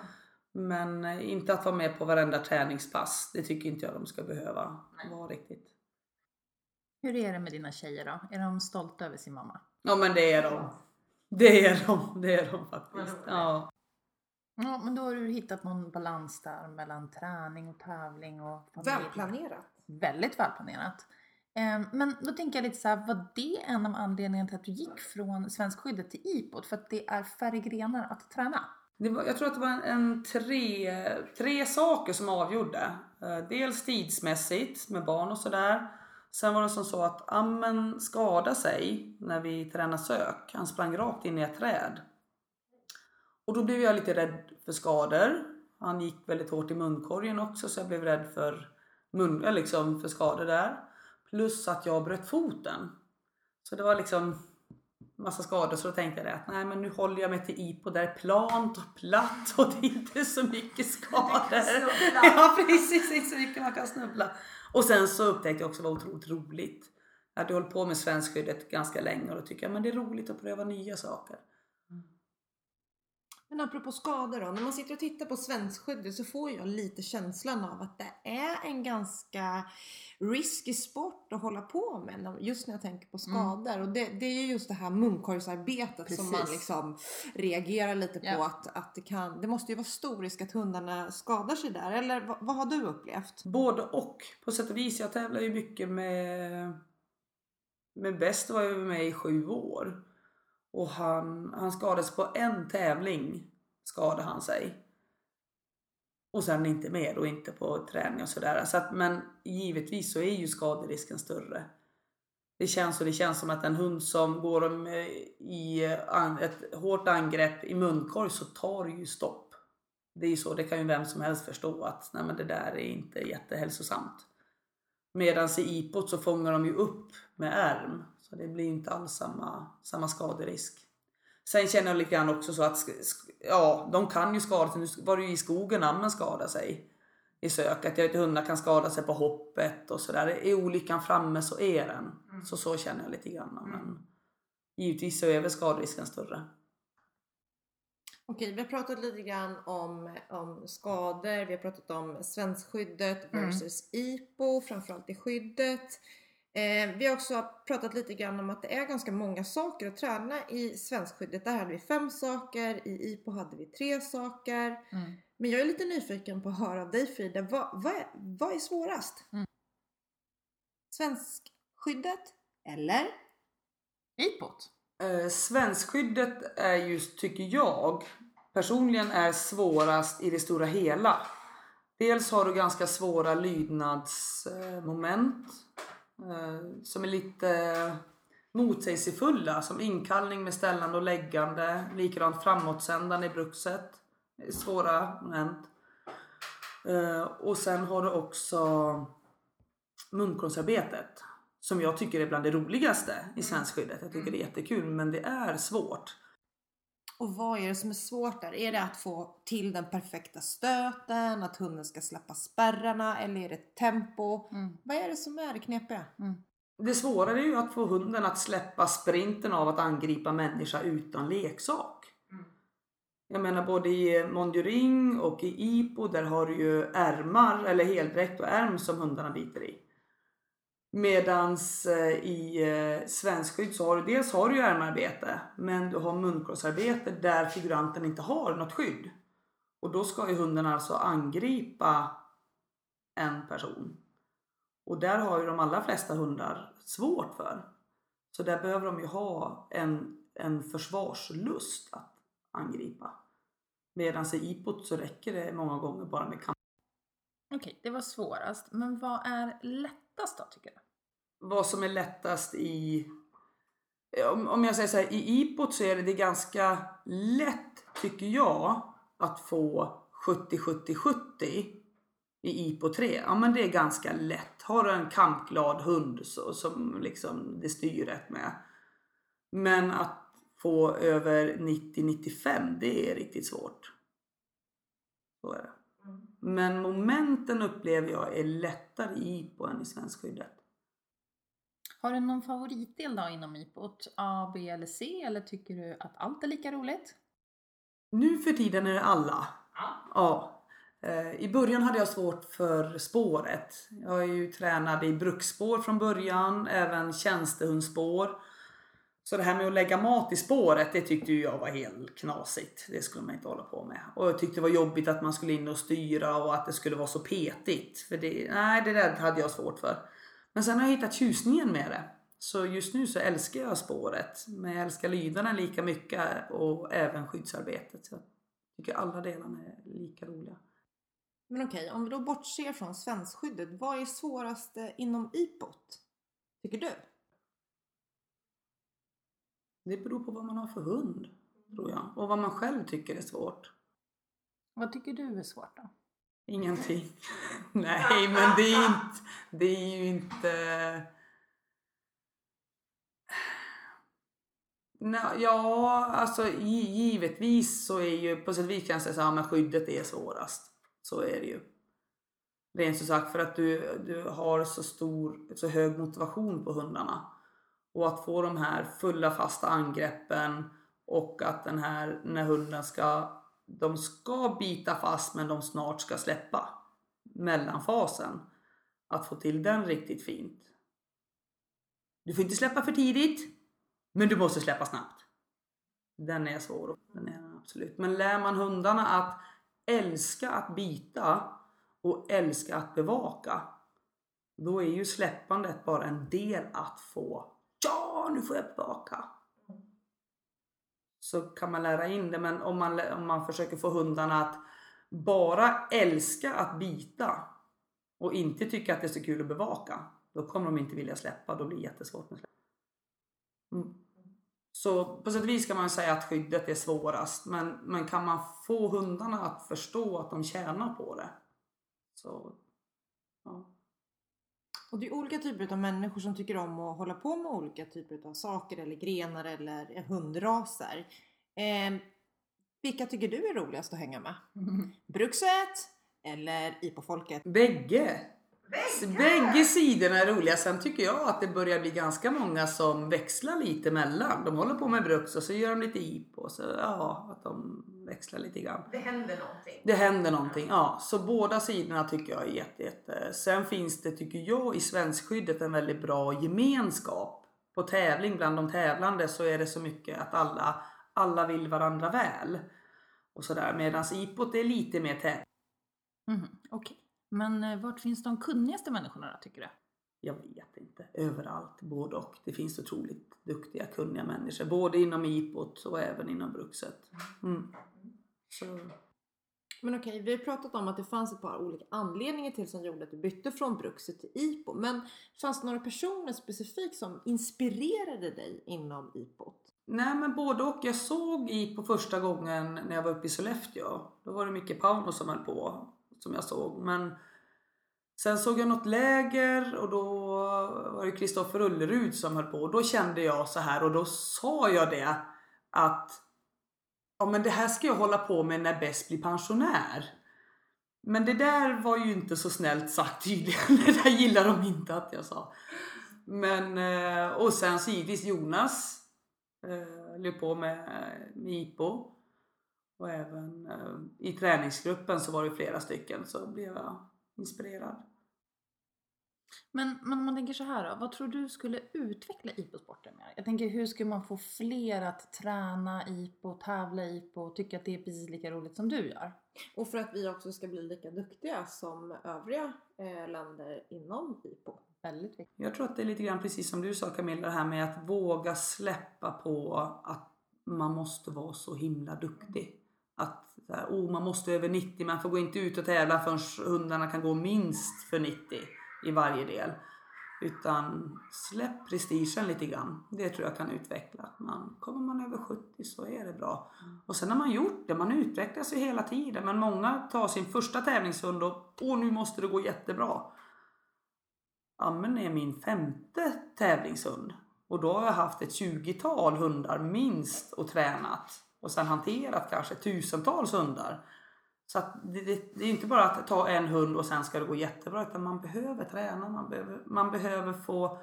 Speaker 5: Men eh, inte att vara med på varenda träningspass. Det tycker inte jag de ska behöva vara riktigt.
Speaker 1: Hur är det med dina tjejer då? Är de stolta över sin mamma?
Speaker 5: Ja men det är de. Det är de. Det är de faktiskt. Ja.
Speaker 1: Ja, men då har du hittat någon balans där mellan träning och tävling och familj.
Speaker 3: Välplanerat.
Speaker 1: Väldigt välplanerat. Ehm, men då tänker jag lite så här, var det en av anledningarna till att du gick från svenskskyddet till IPOD? För att det är färre grenar att träna?
Speaker 5: Det var, jag tror att det var en, en tre, tre saker som avgjorde. Eh, dels tidsmässigt med barn och sådär. Sen var det som så att Ammen skadade sig när vi tränade sök. Han sprang rakt in i ett träd. Och då blev jag lite rädd för skador. Han gick väldigt hårt i munkorgen också så jag blev rädd för, mun, eh, liksom för skador där. Plus att jag bröt foten. Så det var liksom massa skador så då tänkte jag det att nej men nu håller jag mig till IPO där det är plant och platt och det är inte så mycket skador. [laughs] Ja precis, inte så mycket man kan snubbla. Och sen så upptäckte jag också vad otroligt roligt. Jag hade hållit på med svenskskyddet ganska länge och då tycker jag men det är roligt att pröva nya saker.
Speaker 3: Men apropå skador då, när man sitter och tittar på svenskskyddet så får jag lite känslan av att det är en ganska risky sport att hålla på med just när jag tänker på skador. Och det, det är ju just det här munkorgsarbetet som man
Speaker 5: Precis.
Speaker 3: liksom reagerar lite på
Speaker 1: Ja.
Speaker 3: att, att det kan, det måste ju vara stor risk att hundarna skadar sig där. Eller vad, vad har du upplevt?
Speaker 5: Både och. På sätt och vis. Jag tävlar ju mycket med... Med bäst var jag med i sju år. Och han, han skadades på en tävling. Skadade han sig. Och sen inte mer och inte på träning och sådär. Så att, men givetvis så är ju skaderisken större. Det känns och det känns som att en hund som går om, eh, i eh, ett hårt angrepp i munkorg så tar det ju stopp. Det är ju så, det kan ju vem som helst förstå att nej men det där är inte jättehälsosamt. Medan i ipot så fångar de ju upp med ärm. Så det blir inte alls samma, samma skaderisk. Sen känner jag lite grann också så att ja, de kan ju skada sig. Nu var det ju i skogen ammen skada sig i söket. Jag vet hundar kan skada sig på hoppet och sådär. Är olyckan framme så är den. Så så känner jag lite grann. Men givetvis så är väl skaderisken större.
Speaker 3: Okej, vi har pratat lite grann om, om skador, vi har pratat om svenskskyddet
Speaker 1: Mm.
Speaker 3: versus IPO, framförallt i skyddet. Eh, vi har också pratat lite grann om att det är ganska många saker att träna i svenskskyddet. Där hade vi fem saker, i IPO hade vi tre saker.
Speaker 1: Mm.
Speaker 3: Men jag är lite nyfiken på att höra av dig Frida, vad, vad, är, vad är svårast?
Speaker 1: Mm.
Speaker 3: Svenskskyddet eller?
Speaker 1: Ipot.
Speaker 5: Eh, svenskskyddet är just, tycker jag, personligen är svårast i det stora hela. Dels har du ganska svåra lydnadsmoment eh, som är lite motsägelsefulla som inkallning med ställande och läggande, likadant framåtsändande i bruxet. Är Svåra moment. Eh, och sen har du också munkorgsarbetet som jag tycker är bland det roligaste i svenskskyddet. Jag tycker det är jättekul men det är svårt.
Speaker 3: Och vad är det som är svårt där? Är det att få till den perfekta stöten? Att hunden ska släppa spärrarna? Eller är det tempo?
Speaker 1: Mm.
Speaker 3: Vad är det som är det knepiga?
Speaker 5: Det svåra är ju att få hunden att släppa sprinten av att angripa människa utan leksak. Jag menar både i Monduring och i Ipo där har du ju ärmar eller heldräkt och ärm som hundarna biter i. Medans eh, i eh, svenskskydd så har du dels har du ju ärmarbete men du har munkorgsarbete där figuranten inte har något skydd. Och då ska ju hunden alltså angripa en person. Och där har ju de allra flesta hundar svårt för. Så där behöver de ju ha en, en försvarslust att angripa. Medan i ipot så räcker det många gånger bara med kamp.
Speaker 1: Okej, det var svårast. Men vad är lättast då tycker du?
Speaker 5: Vad som är lättast i... Om, om jag säger så här, i ipot så är det, det ganska lätt tycker jag att få 70-70-70 i IPO 3. Ja men det är ganska lätt. Har du en kampglad hund så, som liksom det styr rätt med. Men att få över 90-95 det är riktigt svårt. Så är det. Men momenten upplever jag är lättare i IPO än i svenskskyddet.
Speaker 1: Har du någon favoritdel då inom IPOT? A, B eller C? Eller tycker du att allt är lika roligt?
Speaker 5: Nu för tiden är det alla. Ja. Eh, I början hade jag svårt för spåret. Jag är ju tränad i bruksspår från början, även tjänstehundsspår. Så det här med att lägga mat i spåret, det tyckte ju jag var helt knasigt. Det skulle man inte hålla på med. Och jag tyckte det var jobbigt att man skulle in och styra och att det skulle vara så petigt. För det, nej, det där hade jag svårt för. Men sen har jag hittat tjusningen med det. Så just nu så älskar jag spåret. Men jag älskar lydnaderna lika mycket och även skyddsarbetet. Så jag tycker alla delarna är lika roliga.
Speaker 3: Men okej, om vi då bortser från svenskskyddet, vad är svårast inom IPOT? Tycker du?
Speaker 5: Det beror på vad man har för hund, tror jag. Och vad man själv tycker är svårt.
Speaker 1: Vad tycker du är svårt då?
Speaker 5: Ingenting. [laughs] Nej, men det är inte... Det är ju inte... Ja, alltså gi- givetvis så är ju på sätt och vis kan jag säga så här, men skyddet är svårast. Så är det ju. Rent så sagt för att du, du har så stor, så hög motivation på hundarna. Och att få de här fulla fasta angreppen och att den här, när hunden ska, de ska bita fast men de snart ska släppa. Mellanfasen. Att få till den riktigt fint. Du får inte släppa för tidigt. Men du måste släppa snabbt. Den är svår. Den är absolut. Men lär man hundarna att älska att bita och älska att bevaka. Då är ju släppandet bara en del att få. Ja, nu får jag bevaka. Så kan man lära in det. Men om man, om man försöker få hundarna att bara älska att bita och inte tycka att det är så kul att bevaka. Då kommer de inte vilja släppa. Då blir det jättesvårt med släpp. Mm. Så på sätt och vis kan man säga att skyddet är svårast. Men, men kan man få hundarna att förstå att de tjänar på det. Så, ja.
Speaker 3: Och det är olika typer av människor som tycker om att hålla på med olika typer av saker eller grenar eller hundraser. Eh, vilka tycker du är roligast att hänga med? Bruxet eller IPO-folket?
Speaker 5: Bägge! Bägge sidorna är roliga. Sen tycker jag att det börjar bli ganska många som växlar lite mellan. De håller på med Brux och så gör de lite IPO. Så ja, att de växlar lite grann.
Speaker 4: Det händer någonting.
Speaker 5: Det händer någonting, ja. Så båda sidorna tycker jag är jätte, jätte. Sen finns det, tycker jag, i svenskskyddet en väldigt bra gemenskap. På tävling bland de tävlande så är det så mycket att alla, alla vill varandra väl. Och sådär. Medan IPOT är lite mer tävling.
Speaker 1: Mhm, Okej. Men eh, vart finns de kunnigaste människorna då, tycker du?
Speaker 5: Jag vet inte. Överallt, både och. Det finns otroligt duktiga, kunniga människor. Både inom IPOT och även inom Bruxet. Mm. Så.
Speaker 3: Men okej, vi har pratat om att det fanns ett par olika anledningar till som gjorde att du bytte från Bruxet till IPO. Men fanns det några personer specifikt som inspirerade dig inom IPO?
Speaker 5: Nej men både och. Jag såg IPO första gången när jag var uppe i Sollefteå. Då var det mycket Pauno som höll på. Som jag såg. Men sen såg jag något läger och då var det Kristoffer Ullerud som höll på. Och då kände jag så här och då sa jag det att ja men det här ska jag hålla på med när Bess blir pensionär. Men det där var ju inte så snällt sagt tydligen. [laughs] Det där gillar de inte att jag sa. Men, eh, och sen så givetvis Jonas eh, höll ju på med, med IPO. Och även eh, i träningsgruppen så var det flera stycken så blev jag inspirerad.
Speaker 1: Men, men om man tänker så här då, vad tror du skulle utveckla IPO-sporten mer? Jag tänker hur ska man få fler att träna IPO, tävla IPO och tycka att det är precis lika roligt som du gör?
Speaker 3: Och för att vi också ska bli lika duktiga som övriga eh, länder inom IPO.
Speaker 1: Väldigt viktigt.
Speaker 5: Jag tror att det är lite grann precis som du sa Camilla, det här med att våga släppa på att man måste vara så himla duktig. Att här, oh, man måste över 90, man får gå inte ut och tävla förrän hundarna kan gå minst för 90 i varje del. Utan släpp prestigen lite grann. Det tror jag kan utveckla. Att Man, kommer man över 70 så är det bra. Och sen har man gjort det, man utvecklas ju hela tiden. Men många tar sin första tävlingshund och åh nu måste det gå jättebra. Ammen är min femte tävlingshund. Och då har jag haft ett 20-tal hundar minst och tränat. Och sen hanterat kanske tusentals hundar. Så att det, det, det är inte bara att ta en hund och sen ska det gå jättebra. Utan man behöver träna, man behöver, man behöver få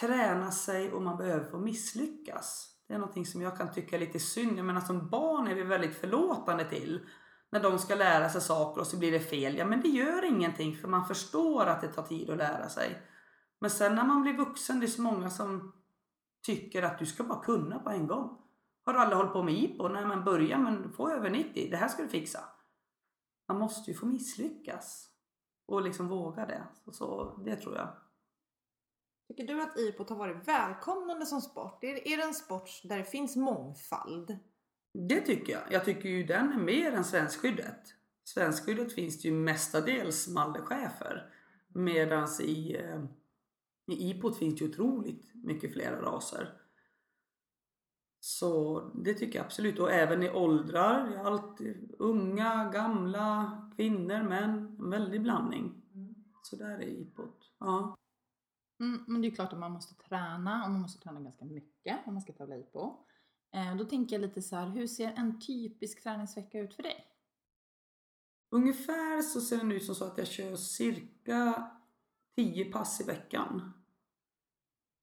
Speaker 5: träna sig och man behöver få misslyckas. Det är någonting som jag kan tycka är lite synd. Jag menar som barn är vi väldigt förlåtande till. När de ska lära sig saker och så blir det fel. Ja men det gör ingenting för man förstår att det tar tid att lära sig. Men sen när man blir vuxen, det är så många som tycker att du ska bara kunna på en gång. Har du aldrig hållit på med IPO? Nej men börja men få över 90. Det här ska du fixa. Man måste ju få misslyckas. Och liksom våga det. Så, så det tror jag.
Speaker 3: Tycker du att IPO har varit välkomnande som sport? Är, är det en sport där det finns mångfald?
Speaker 5: Det tycker jag. Jag tycker ju den är mer än svenskskyddet. Svenskskyddet finns det ju mestadels mallechefer. Medan i, eh, i IPOT finns det ju otroligt mycket flera raser. Så det tycker jag absolut. Och även i åldrar. Allt, unga, gamla, kvinnor, män. En väldig blandning. Så där är IPOT. Ja.
Speaker 1: Mm, men det är klart att man måste träna och man måste träna ganska mycket om man ska tävla IPO. Eh, då tänker jag lite så här, hur ser en typisk träningsvecka ut för dig?
Speaker 5: Ungefär så ser det ut som så att jag kör cirka 10 pass i veckan.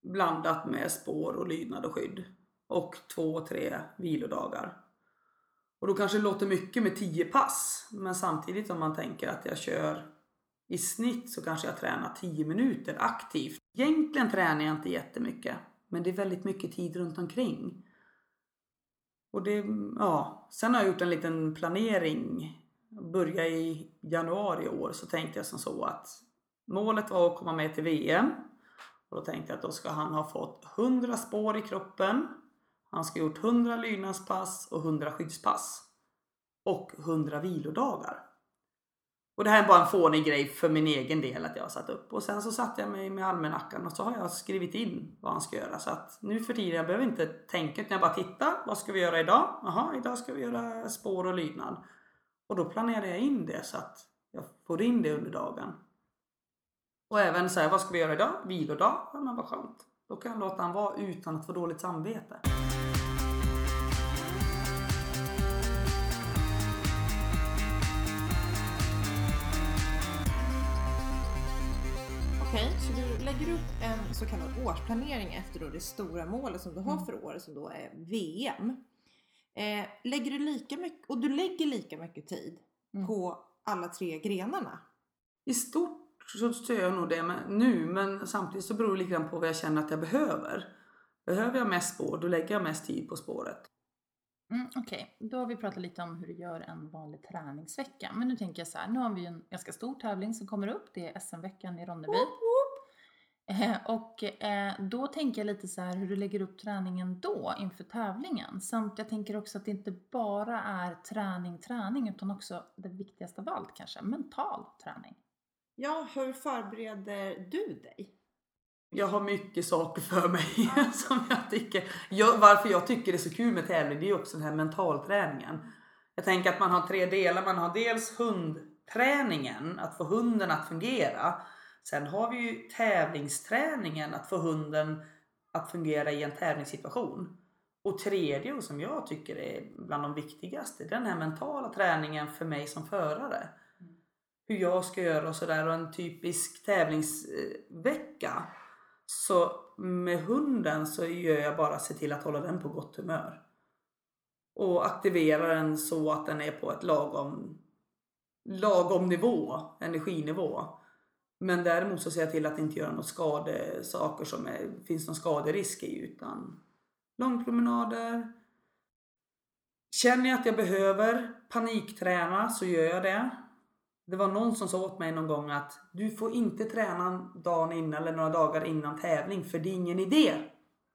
Speaker 5: Blandat med spår och lydnad och skydd. Och två, tre vilodagar. Och då kanske det låter mycket med 10 pass. Men samtidigt om man tänker att jag kör i snitt så kanske jag tränar 10 minuter aktivt. Egentligen tränar jag inte jättemycket. Men det är väldigt mycket tid runt omkring. Och det, ja. Sen har jag gjort en liten planering. Börja i januari i år så tänkte jag som så att målet var att komma med till VM. Och då tänkte jag att då ska han ha fått 100 spår i kroppen. Han ska ha gjort 100 lydnadspass och 100 skyddspass. Och 100 vilodagar. Och det här är bara en fånig grej för min egen del att jag har satt upp. Och sen så satte jag mig med almanackan och så har jag skrivit in vad han ska göra. Så att nu för tiden, jag behöver inte tänka utan jag bara tittar. Vad ska vi göra idag? Jaha, idag ska vi göra spår och lydnad. Och då planerar jag in det så att jag får in det under dagen. Och även så här, vad ska vi göra idag? Vilodag? Ja men vad skönt. Då kan jag låta han vara utan att få dåligt samvete.
Speaker 3: Okej, så du lägger upp en så kallad årsplanering efter då det stora målet som du har för året som då är VM. Eh, lägger du lika mycket, och du lägger lika mycket tid
Speaker 1: Mm.
Speaker 3: på alla tre grenarna?
Speaker 5: I stort så så gör jag nog det med, nu men samtidigt så beror det lite grann på vad jag känner att jag behöver. Behöver jag mest spår, då lägger jag mest tid på spåret.
Speaker 1: Mm, Okej, då har vi pratat lite om hur du gör en vanlig träningsvecka. Men nu tänker jag så här, nu har vi en ganska stor tävling som kommer upp. Det är SM-veckan i Ronneby. Eh, och eh, då tänker jag lite så här hur du lägger upp träningen då inför tävlingen. Samt jag tänker också att det inte bara är träning, träning utan också det viktigaste av allt kanske, mental träning.
Speaker 3: Ja, hur förbereder du dig?
Speaker 5: Jag har mycket saker för mig [laughs] som jag tycker. Jag, varför jag tycker det är så kul med tävling det är också den här mentalträningen. Jag tänker att man har tre delar. Man har dels hundträningen, att få hunden att fungera. Sen har vi ju tävlingsträningen, att få hunden att fungera i en tävlingssituation. Och tredje, och som jag tycker är bland de viktigaste, den här mentala träningen för mig som förare. Hur jag ska göra och sådär. Och en typisk tävlingsvecka. Så med hunden så gör jag bara se till att hålla den på gott humör. Och aktivera den så att den är på ett lagom, lagom nivå, energinivå. Men däremot så ser jag till att inte göra något skadesaker som är, finns någon skaderisk i utan långpromenader. Känner jag att jag behöver panikträna så gör jag det. Det var någon som sa åt mig någon gång att du får inte träna dagen innan eller några dagar innan tävling för det är ingen idé.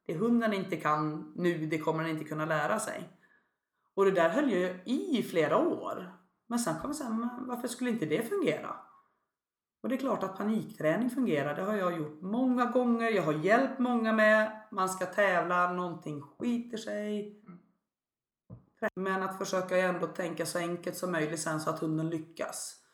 Speaker 5: Det hunden inte kan nu, det kommer den inte kunna lära sig. Och det där höll jag i i flera år. Men sen kom jag säga, varför skulle inte det fungera? Och det är klart att panikträning fungerar. Det har jag gjort många gånger. Jag har hjälpt många med. Man ska tävla, någonting skiter sig. Men att försöka ändå tänka så enkelt som möjligt sen så att hunden lyckas.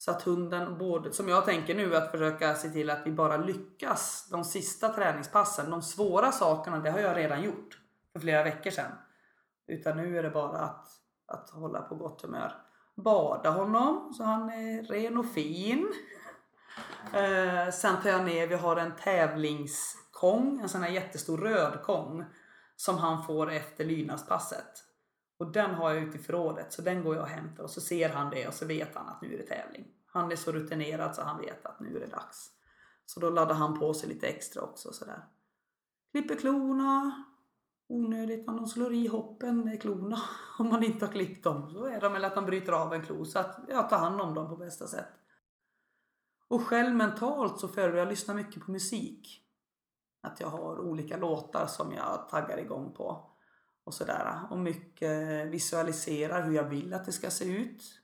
Speaker 5: Så att hunden, både, som jag tänker nu, att försöka se till att vi bara lyckas de sista träningspassen. De svåra sakerna, det har jag redan gjort för flera veckor sedan. Utan nu är det bara att, att hålla på gott humör. Bada honom så han är ren och fin. Eh, sen tar jag ner, vi har en tävlingskong, en sån här jättestor röd kong. Som han får efter lydnadspasset. Och den har jag ute i förrådet så den går jag och hämtar och så ser han det och så vet han att nu är det tävling. Han är så rutinerad så han vet att nu är det dags. Så då laddar han på sig lite extra också sådär. Klipper klorna. Onödigt om de slår i hoppen med klorna. [laughs] Om man inte har klippt dem så är de eller att de bryter av en klo. Så att jag tar hand om dem på bästa sätt. Och själv mentalt så föredrar jag lyssna mycket på musik. Att jag har olika låtar som jag taggar igång på. Och sådär. Och mycket visualiserar hur jag vill att det ska se ut.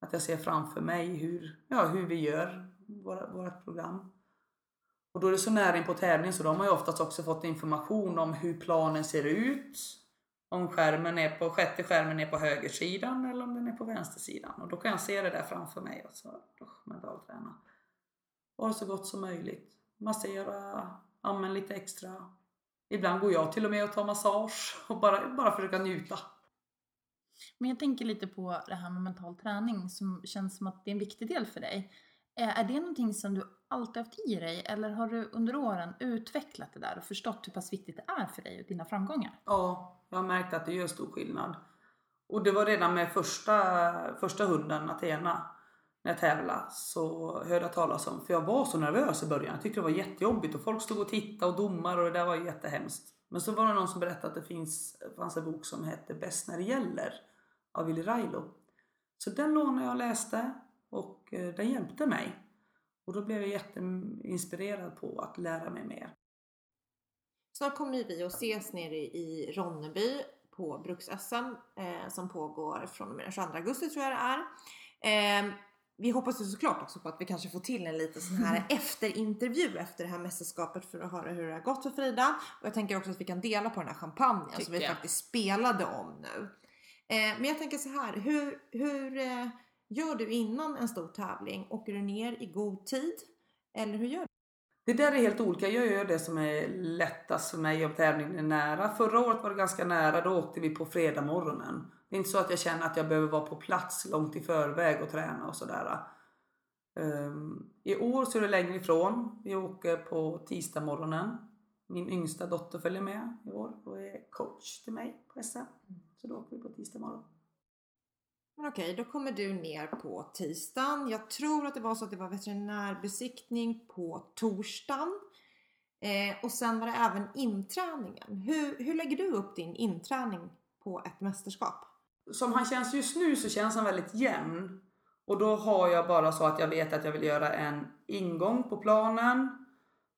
Speaker 5: Att jag ser framför mig hur, ja, hur vi gör våra, vårt program. Och då är det så nära in på tävling så de har ju oftast också fått information om hur planen ser ut. Om skärmen är på, sjätte skärmen är på högersidan eller om den är på vänstersidan. Och då kan jag se det där framför mig och så oh, mentalträna. Vara så gott som möjligt. Massera, använd lite extra. Ibland går jag till och med och tar massage och bara, bara försöka njuta.
Speaker 1: Men jag tänker lite på det här med mental träning som känns som att det är en viktig del för dig. Eh, Är det någonting som du alltid haft i dig eller har du under åren utvecklat det där och förstått hur pass viktigt det är för dig och dina framgångar?
Speaker 5: Ja, jag har märkt att det gör stor skillnad. Och det var redan med första, första hunden, Athena, när jag tävlade så hörde jag talas om, för jag var så nervös i början. Jag tyckte det var jättejobbigt och folk stod och tittade och domar och det där var jättehemskt. Men så var det någon som berättade att det finns, fanns en bok som hette Bäst när det gäller av Willy Railo. Så den lånade jag och läste och eh, den hjälpte mig. Och då blev jag jätteinspirerad på att lära mig mer.
Speaker 3: Snart kommer vi att ses nere i Ronneby på Bruks-SM eh, som pågår från och med den 22 augusti tror jag det är. Eh, vi hoppas ju såklart också på att vi kanske får till en liten sån här efterintervju efter det här mästerskapet för att höra hur det har gått för Frida. Och jag tänker också att vi kan dela på den här champagnen som vi
Speaker 1: jag.
Speaker 3: faktiskt spelade om nu. Eh, men jag tänker så här, hur, hur eh, gör du innan en stor tävling? Åker du ner i god tid? Eller hur gör du?
Speaker 5: Det där är helt olika. Jag gör det som är lättast för mig om tävlingen är nära. Förra året var det ganska nära. Då åkte vi på fredag morgonen. Det är inte så att jag känner att jag behöver vara på plats långt i förväg och träna och sådär. Um, I år så är det längre ifrån. Vi åker på tisdag morgonen. Min yngsta dotter följer med i år och är coach till mig på SM. Så då åker vi på tisdag morgon.
Speaker 3: Men okej, då kommer du ner på tisdagen. Jag tror att det var så att det var veterinärbesiktning på torsdagen. Eh, och sen var det även inträningen. Hur, hur lägger du upp din inträning på ett mästerskap?
Speaker 5: som han känns just nu så känns han väldigt jämn. Och då har jag bara så att jag vet att jag vill göra en ingång på planen.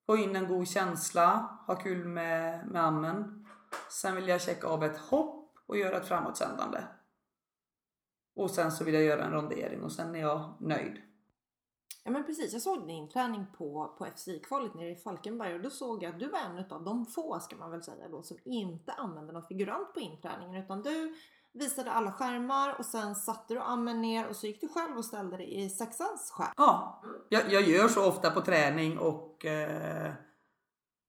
Speaker 5: Få in en god känsla, ha kul med, med ammen. Sen vill jag checka av ett hopp och göra ett framåtsändande. Och sen så vill jag göra en rondering och sen är jag nöjd.
Speaker 3: Ja men precis, jag såg din inträning på, på FCI-kvalet nere i Falkenberg och då såg jag att du var en av de få, ska man väl säga då, som inte använde någon figurant på inträningen utan du visade alla skärmar och sen satte du ammen ner och så gick du själv och ställde dig i sexans skärm.
Speaker 5: Ja, jag, jag gör så ofta på träning och eh,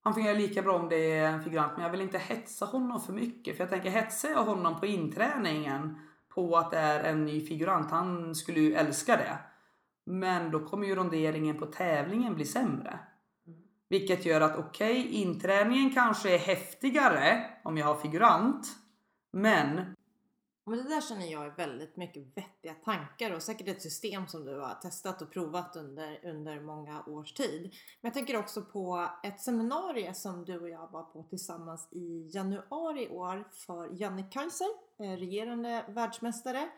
Speaker 5: han fungerar lika bra om det är en figurant men jag vill inte hetsa honom för mycket för jag tänker hetsar jag honom på inträningen på att det är en ny figurant, han skulle ju älska det. Men då kommer ju ronderingen på tävlingen bli sämre. Vilket gör att okej, okay, inträningen kanske är häftigare om jag har figurant. Men
Speaker 3: men det där känner jag är väldigt mycket vettiga tankar och säkert ett system som du har testat och provat under, under många års tid. Men jag tänker också på ett seminarium som du och jag var på tillsammans i januari i år för Janne Kaiser, eh, regerande världsmästare.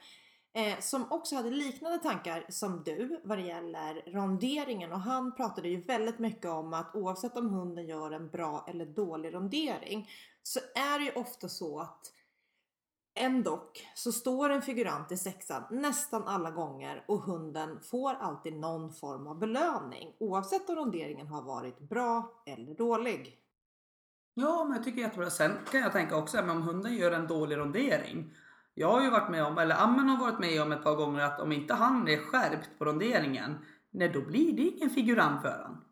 Speaker 3: Eh, som också hade liknande tankar som du vad det gäller ronderingen och han pratade ju väldigt mycket om att oavsett om hunden gör en bra eller dålig rondering så är det ju ofta så att Ändock så står en figurant i sexan nästan alla gånger och hunden får alltid någon form av belöning oavsett om ronderingen har varit bra eller dålig.
Speaker 5: Ja, men jag tycker jättebra. Sen kan jag tänka också men om hunden gör en dålig rondering. Jag har ju varit med om, eller Ammen har varit med om ett par gånger att om inte han är skärpt på ronderingen, nej då blir det ingen figurant för han.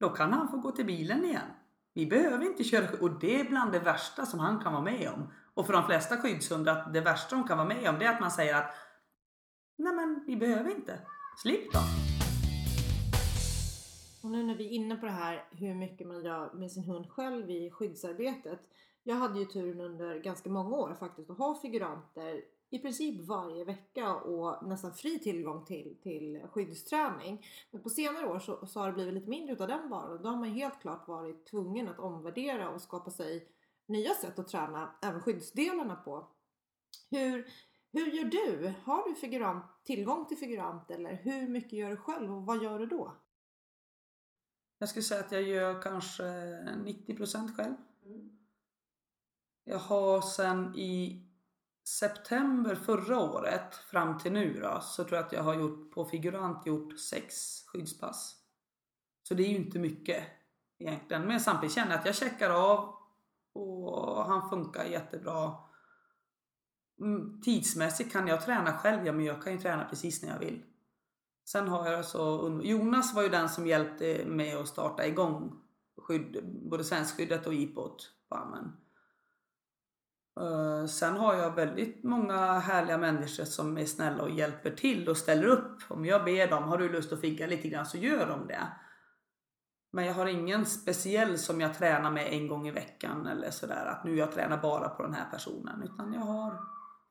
Speaker 5: Då kan han få gå till bilen igen. Vi behöver inte köra och det är bland det värsta som han kan vara med om. Och för de flesta skyddshundar, att det värsta de kan vara med om det är att man säger att nej men vi behöver inte. Slipp då.
Speaker 3: Och nu när vi är inne på det här hur mycket man gör med sin hund själv i skyddsarbetet. Jag hade ju turen under ganska många år faktiskt att ha figuranter i princip varje vecka och nästan fri tillgång till, till skyddsträning. Men på senare år så, så har det blivit lite mindre utav den varan. och Då har man helt klart varit tvungen att omvärdera och skapa sig nya sätt att träna även skyddsdelarna på. Hur, hur gör du? Har du figurant, tillgång till figurant eller hur mycket gör du själv och vad gör du då?
Speaker 5: Jag skulle säga att jag gör kanske 90% själv. Jag har sen i september förra året fram till nu då, så tror jag att jag har gjort på figurant gjort sex skyddspass. Så det är ju inte mycket egentligen. Men samtidigt känner jag att jag checkar av och han funkar jättebra. Mm, tidsmässigt kan jag träna själv, ja men jag kan ju träna precis när jag vill. Sen har jag så, Jonas var ju den som hjälpte mig att starta igång skydd, både svenskskyddet och IPOT på armen. Eh, sen har jag väldigt många härliga människor som är snälla och hjälper till och ställer upp. Om jag ber dem, har du lust att figga lite grann så gör de det. Men jag har ingen speciell som jag tränar med en gång i veckan eller sådär att nu jag tränar bara på den här personen. Utan jag har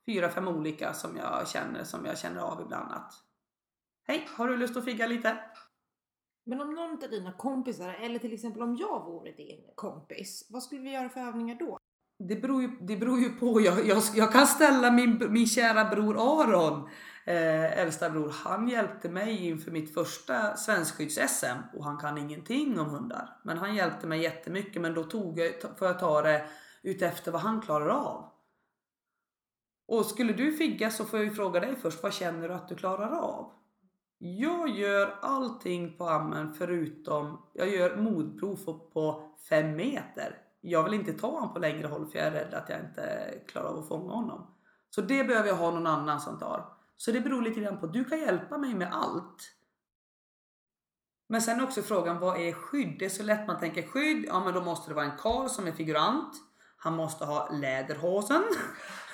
Speaker 5: fyra, fem olika som jag känner som jag känner av ibland att Hej, har du lust att figga lite?
Speaker 3: Men om någon av dina kompisar eller till exempel om jag vore din kompis, vad skulle vi göra för övningar då?
Speaker 5: Det beror ju, det beror ju på. Jag, jag, jag kan ställa min, min kära bror Aron, eh, äldsta bror, han hjälpte mig inför mitt första svenskskydds-SM och han kan ingenting om hundar. Men han hjälpte mig jättemycket men då tog jag, får jag ta det utefter vad han klarar av. Och skulle du figga så får jag ju fråga dig först, vad känner du att du klarar av? Jag gör allting på ammen förutom, jag gör modprov på- på 5 meter. Jag vill inte ta honom på längre håll för jag är rädd att jag inte klarar av att fånga honom. Så det behöver jag ha någon annan som tar. Så det beror lite grann på, du kan hjälpa mig med allt. Men sen är också frågan, vad är skydd? Det är så lätt man tänker skydd, ja men då måste det vara en karl som är figurant. Han måste ha läderhosen.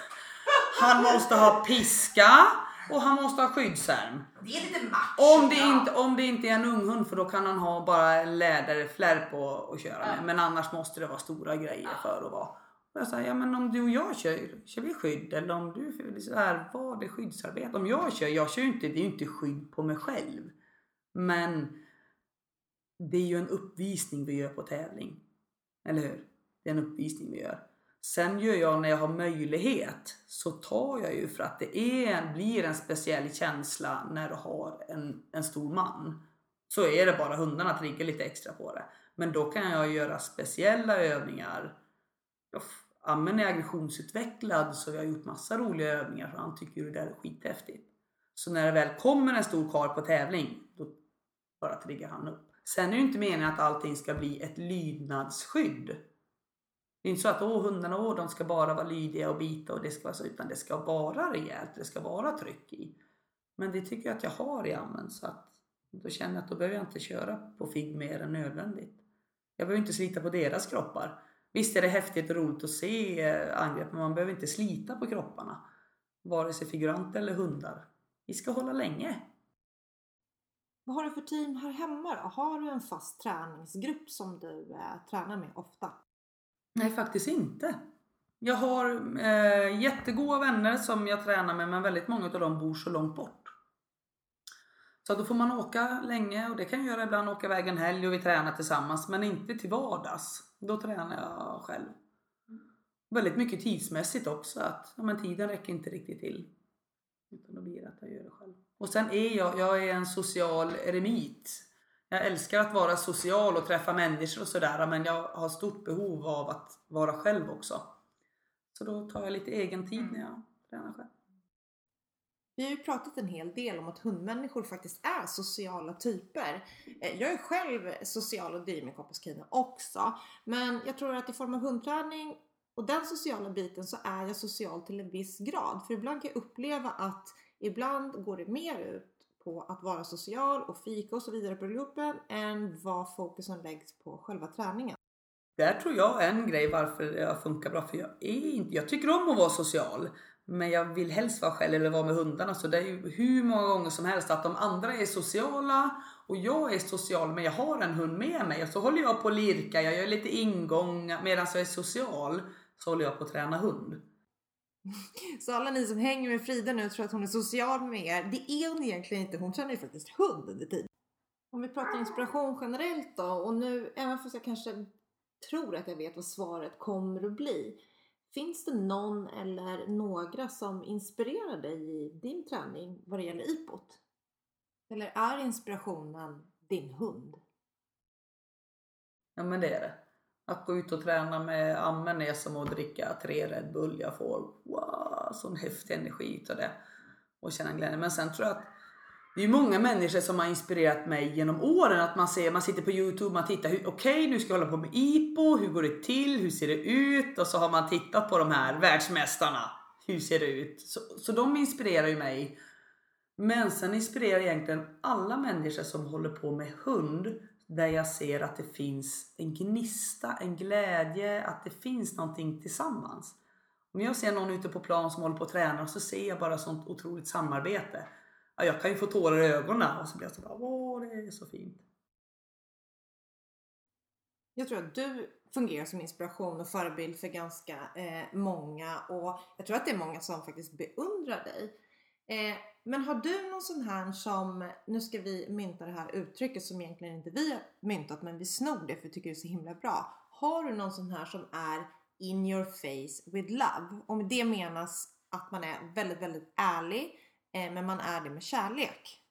Speaker 5: [laughs] Han måste ha piska och han måste ha skyddsärm.
Speaker 4: Det är lite macho.
Speaker 5: Om det, inte, om det inte är en ung hund för då kan han ha bara läderflärp på att köra med. Men annars måste det vara stora grejer för att vara. Och jag sa, ja men om du och jag kör, kör vi skydd? Eller om du, så här, vad är skyddsarbete? Om jag kör, jag kör ju inte, det är ju inte skydd på mig själv. Men det är ju en uppvisning vi gör på tävling. Eller hur? Det är en uppvisning vi gör. Sen gör jag när jag har möjlighet så tar jag ju för att det är, blir en speciell känsla när du har en, en stor man. Så är det bara hundarna triggar lite extra på det. Men då kan jag göra speciella övningar. Uff, Ah, ammen är aggressionsutvecklad så vi har gjort massa roliga övningar för han tycker ju det där är skithäftigt. Så när det väl kommer en stor karl på tävling då bara triggar han upp. Sen är det ju inte meningen att allting ska bli ett lydnadsskydd. Det är inte så att åh, hundarna åh, de ska bara vara lydiga och bita och det ska vara så, utan det ska vara rejält, det ska vara tryck i. Men det tycker jag att jag har i ammen så att då känner jag att då behöver jag inte köra på FIG mer än nödvändigt. Jag behöver inte slita på deras kroppar. Visst är det häftigt och roligt att se eh, angrepp men man behöver inte slita på kropparna. Vare sig figuranter eller hundar. Vi ska hålla länge.
Speaker 3: Vad har du för team här hemma då? Har du en fast träningsgrupp som du eh, tränar med ofta?
Speaker 5: Nej, faktiskt inte. Jag har eh, jättegoda vänner som jag tränar med men väldigt många av dem bor så långt bort. Så då får man åka länge och det kan jag göra ibland, åka iväg en helg och vi tränar tillsammans men inte till vardags. Då tränar jag själv. Väldigt mycket tidsmässigt också att ja, men tiden räcker inte riktigt till. Utan då blir det att jag gör det själv. Och sen är jag, jag är en social eremit. Jag älskar att vara social och träffa människor och sådär men jag har stort behov av att vara själv också. Så då tar jag lite egen tid när jag tränar själv.
Speaker 3: Vi har ju pratat en hel del om att hundmänniskor faktiskt är sociala typer. Eh, jag är själv social och driver med kompis Kina också. Men jag tror att i form av hundträning och den sociala biten så är jag social till en viss grad. För ibland kan jag uppleva att ibland går det mer ut på att vara social och fika och så vidare på gruppen än vad fokusen läggs på själva träningen.
Speaker 5: Där tror jag är en grej varför jag funkar bra. För jag, är inte, jag tycker om att vara social. Men jag vill helst vara själv eller vara med hundarna. Så det är ju hur många gånger som helst att de andra är sociala och jag är social men jag har en hund med mig. Och så håller jag på att lirka, jag gör lite ingångar. Medan jag är social så håller jag på att träna hund. [laughs]
Speaker 3: Så alla ni som hänger med Frida nu tror att hon är social med er. Det är hon egentligen inte. Hon tränar ju faktiskt hund under tiden. Om vi pratar inspiration generellt då och nu, även fast jag kanske tror att jag vet vad svaret kommer att bli. Finns det någon eller några som inspirerar dig i din träning vad det gäller IPOT? Eller är inspirationen din hund?
Speaker 5: Ja men det är det. Att gå ut och träna med ammen är som att dricka tre Red Bull. Jag får wow, sån häftig energi utav det. Och känna glädje. Men sen tror jag att det är många människor som har inspirerat mig genom åren. Att man ser, man sitter på Youtube, man tittar, okej okej nu ska jag hålla på med IPO, hur går det till, hur ser det ut? Och så har man tittat på de här världsmästarna. Hur ser det ut? Så, så de inspirerar ju mig. Men sen inspirerar egentligen alla människor som håller på med hund där jag ser att det finns en gnista, en glädje, att det finns någonting tillsammans. Om jag ser någon ute på plan som håller på att träna så ser jag bara sånt otroligt samarbete. Ja, jag kan ju få tårar i ögonen och så blir jag så bara, åh det är så fint.
Speaker 3: Jag tror att du fungerar som inspiration och förebild för ganska eh, många och jag tror att det är många som faktiskt beundrar dig. Eh, men har du någon sån här som, nu ska vi mynta det här uttrycket som egentligen inte vi har myntat men vi snor det för vi tycker det är så himla bra. Har du någon sån här som är in your face with love? Och med det menas att man är väldigt, väldigt ärlig Eh, men man är det med kärlek.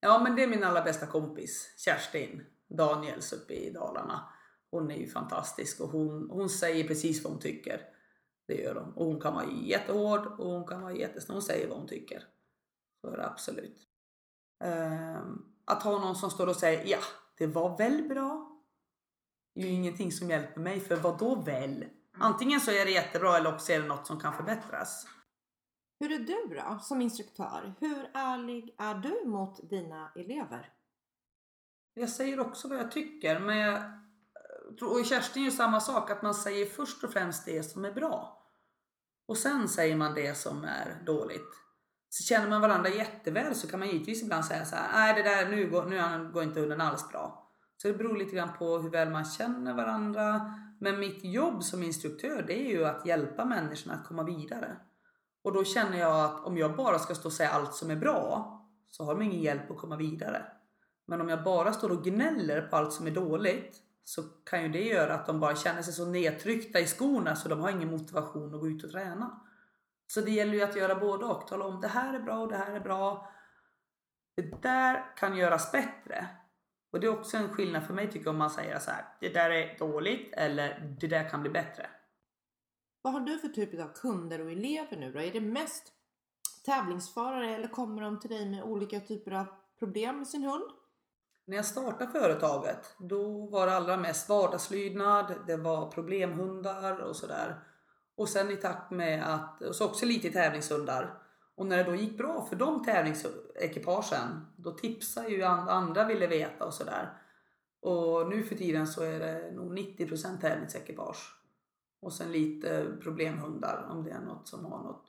Speaker 5: Ja men det är min allra bästa kompis Kerstin Daniels uppe i Dalarna. Hon är ju fantastisk och hon, hon säger precis vad hon tycker. Det gör hon. Och hon kan vara jättehård och hon kan vara jättesnäll. Hon säger vad hon tycker. Så är det absolut. Ehm, att ha någon som står och säger ja, det var väl bra. Det är ju ingenting som hjälper mig för vad då väl? Antingen så är det jättebra eller också är det något som kan förbättras.
Speaker 3: Hur är du då som instruktör? Hur ärlig är du mot dina elever?
Speaker 5: Jag säger också vad jag tycker men jag tror, och Kerstin gör samma sak att man säger först och främst det som är bra. Och sen säger man det som är dåligt. Så känner man varandra jätteväl så kan man givetvis ibland säga så här, nej det där nu går, nu går inte hunden alls bra. Så det beror lite grann på hur väl man känner varandra. Men mitt jobb som instruktör det är ju att hjälpa människorna att komma vidare. Och då känner jag att om jag bara ska stå och säga allt som är bra så har de ingen hjälp att komma vidare. Men om jag bara står och gnäller på allt som är dåligt så kan ju det göra att de bara känner sig så nedtryckta i skorna så de har ingen motivation att gå ut och träna. Så det gäller ju att göra både och. Tala om det här är bra och det här är bra. Det där kan göras bättre. Och det är också en skillnad för mig tycker jag om man säger så här. Det där är dåligt eller det där kan bli bättre.
Speaker 3: Vad har du för typ av kunder och elever nu då? Är det mest tävlingsförare eller kommer de till dig med olika typer av problem med sin hund?
Speaker 5: När jag startade företaget då var det allra mest vardagslydnad, det var problemhundar och sådär. Och sen i takt med att, och så också lite tävlingshundar. Och när det då gick bra för de tävlingsekipagen, då tipsade ju andra, andra ville veta och sådär. Och nu för tiden så är det nog 90% tävlingsekipage. Och sen lite problemhundar om det är något som har något.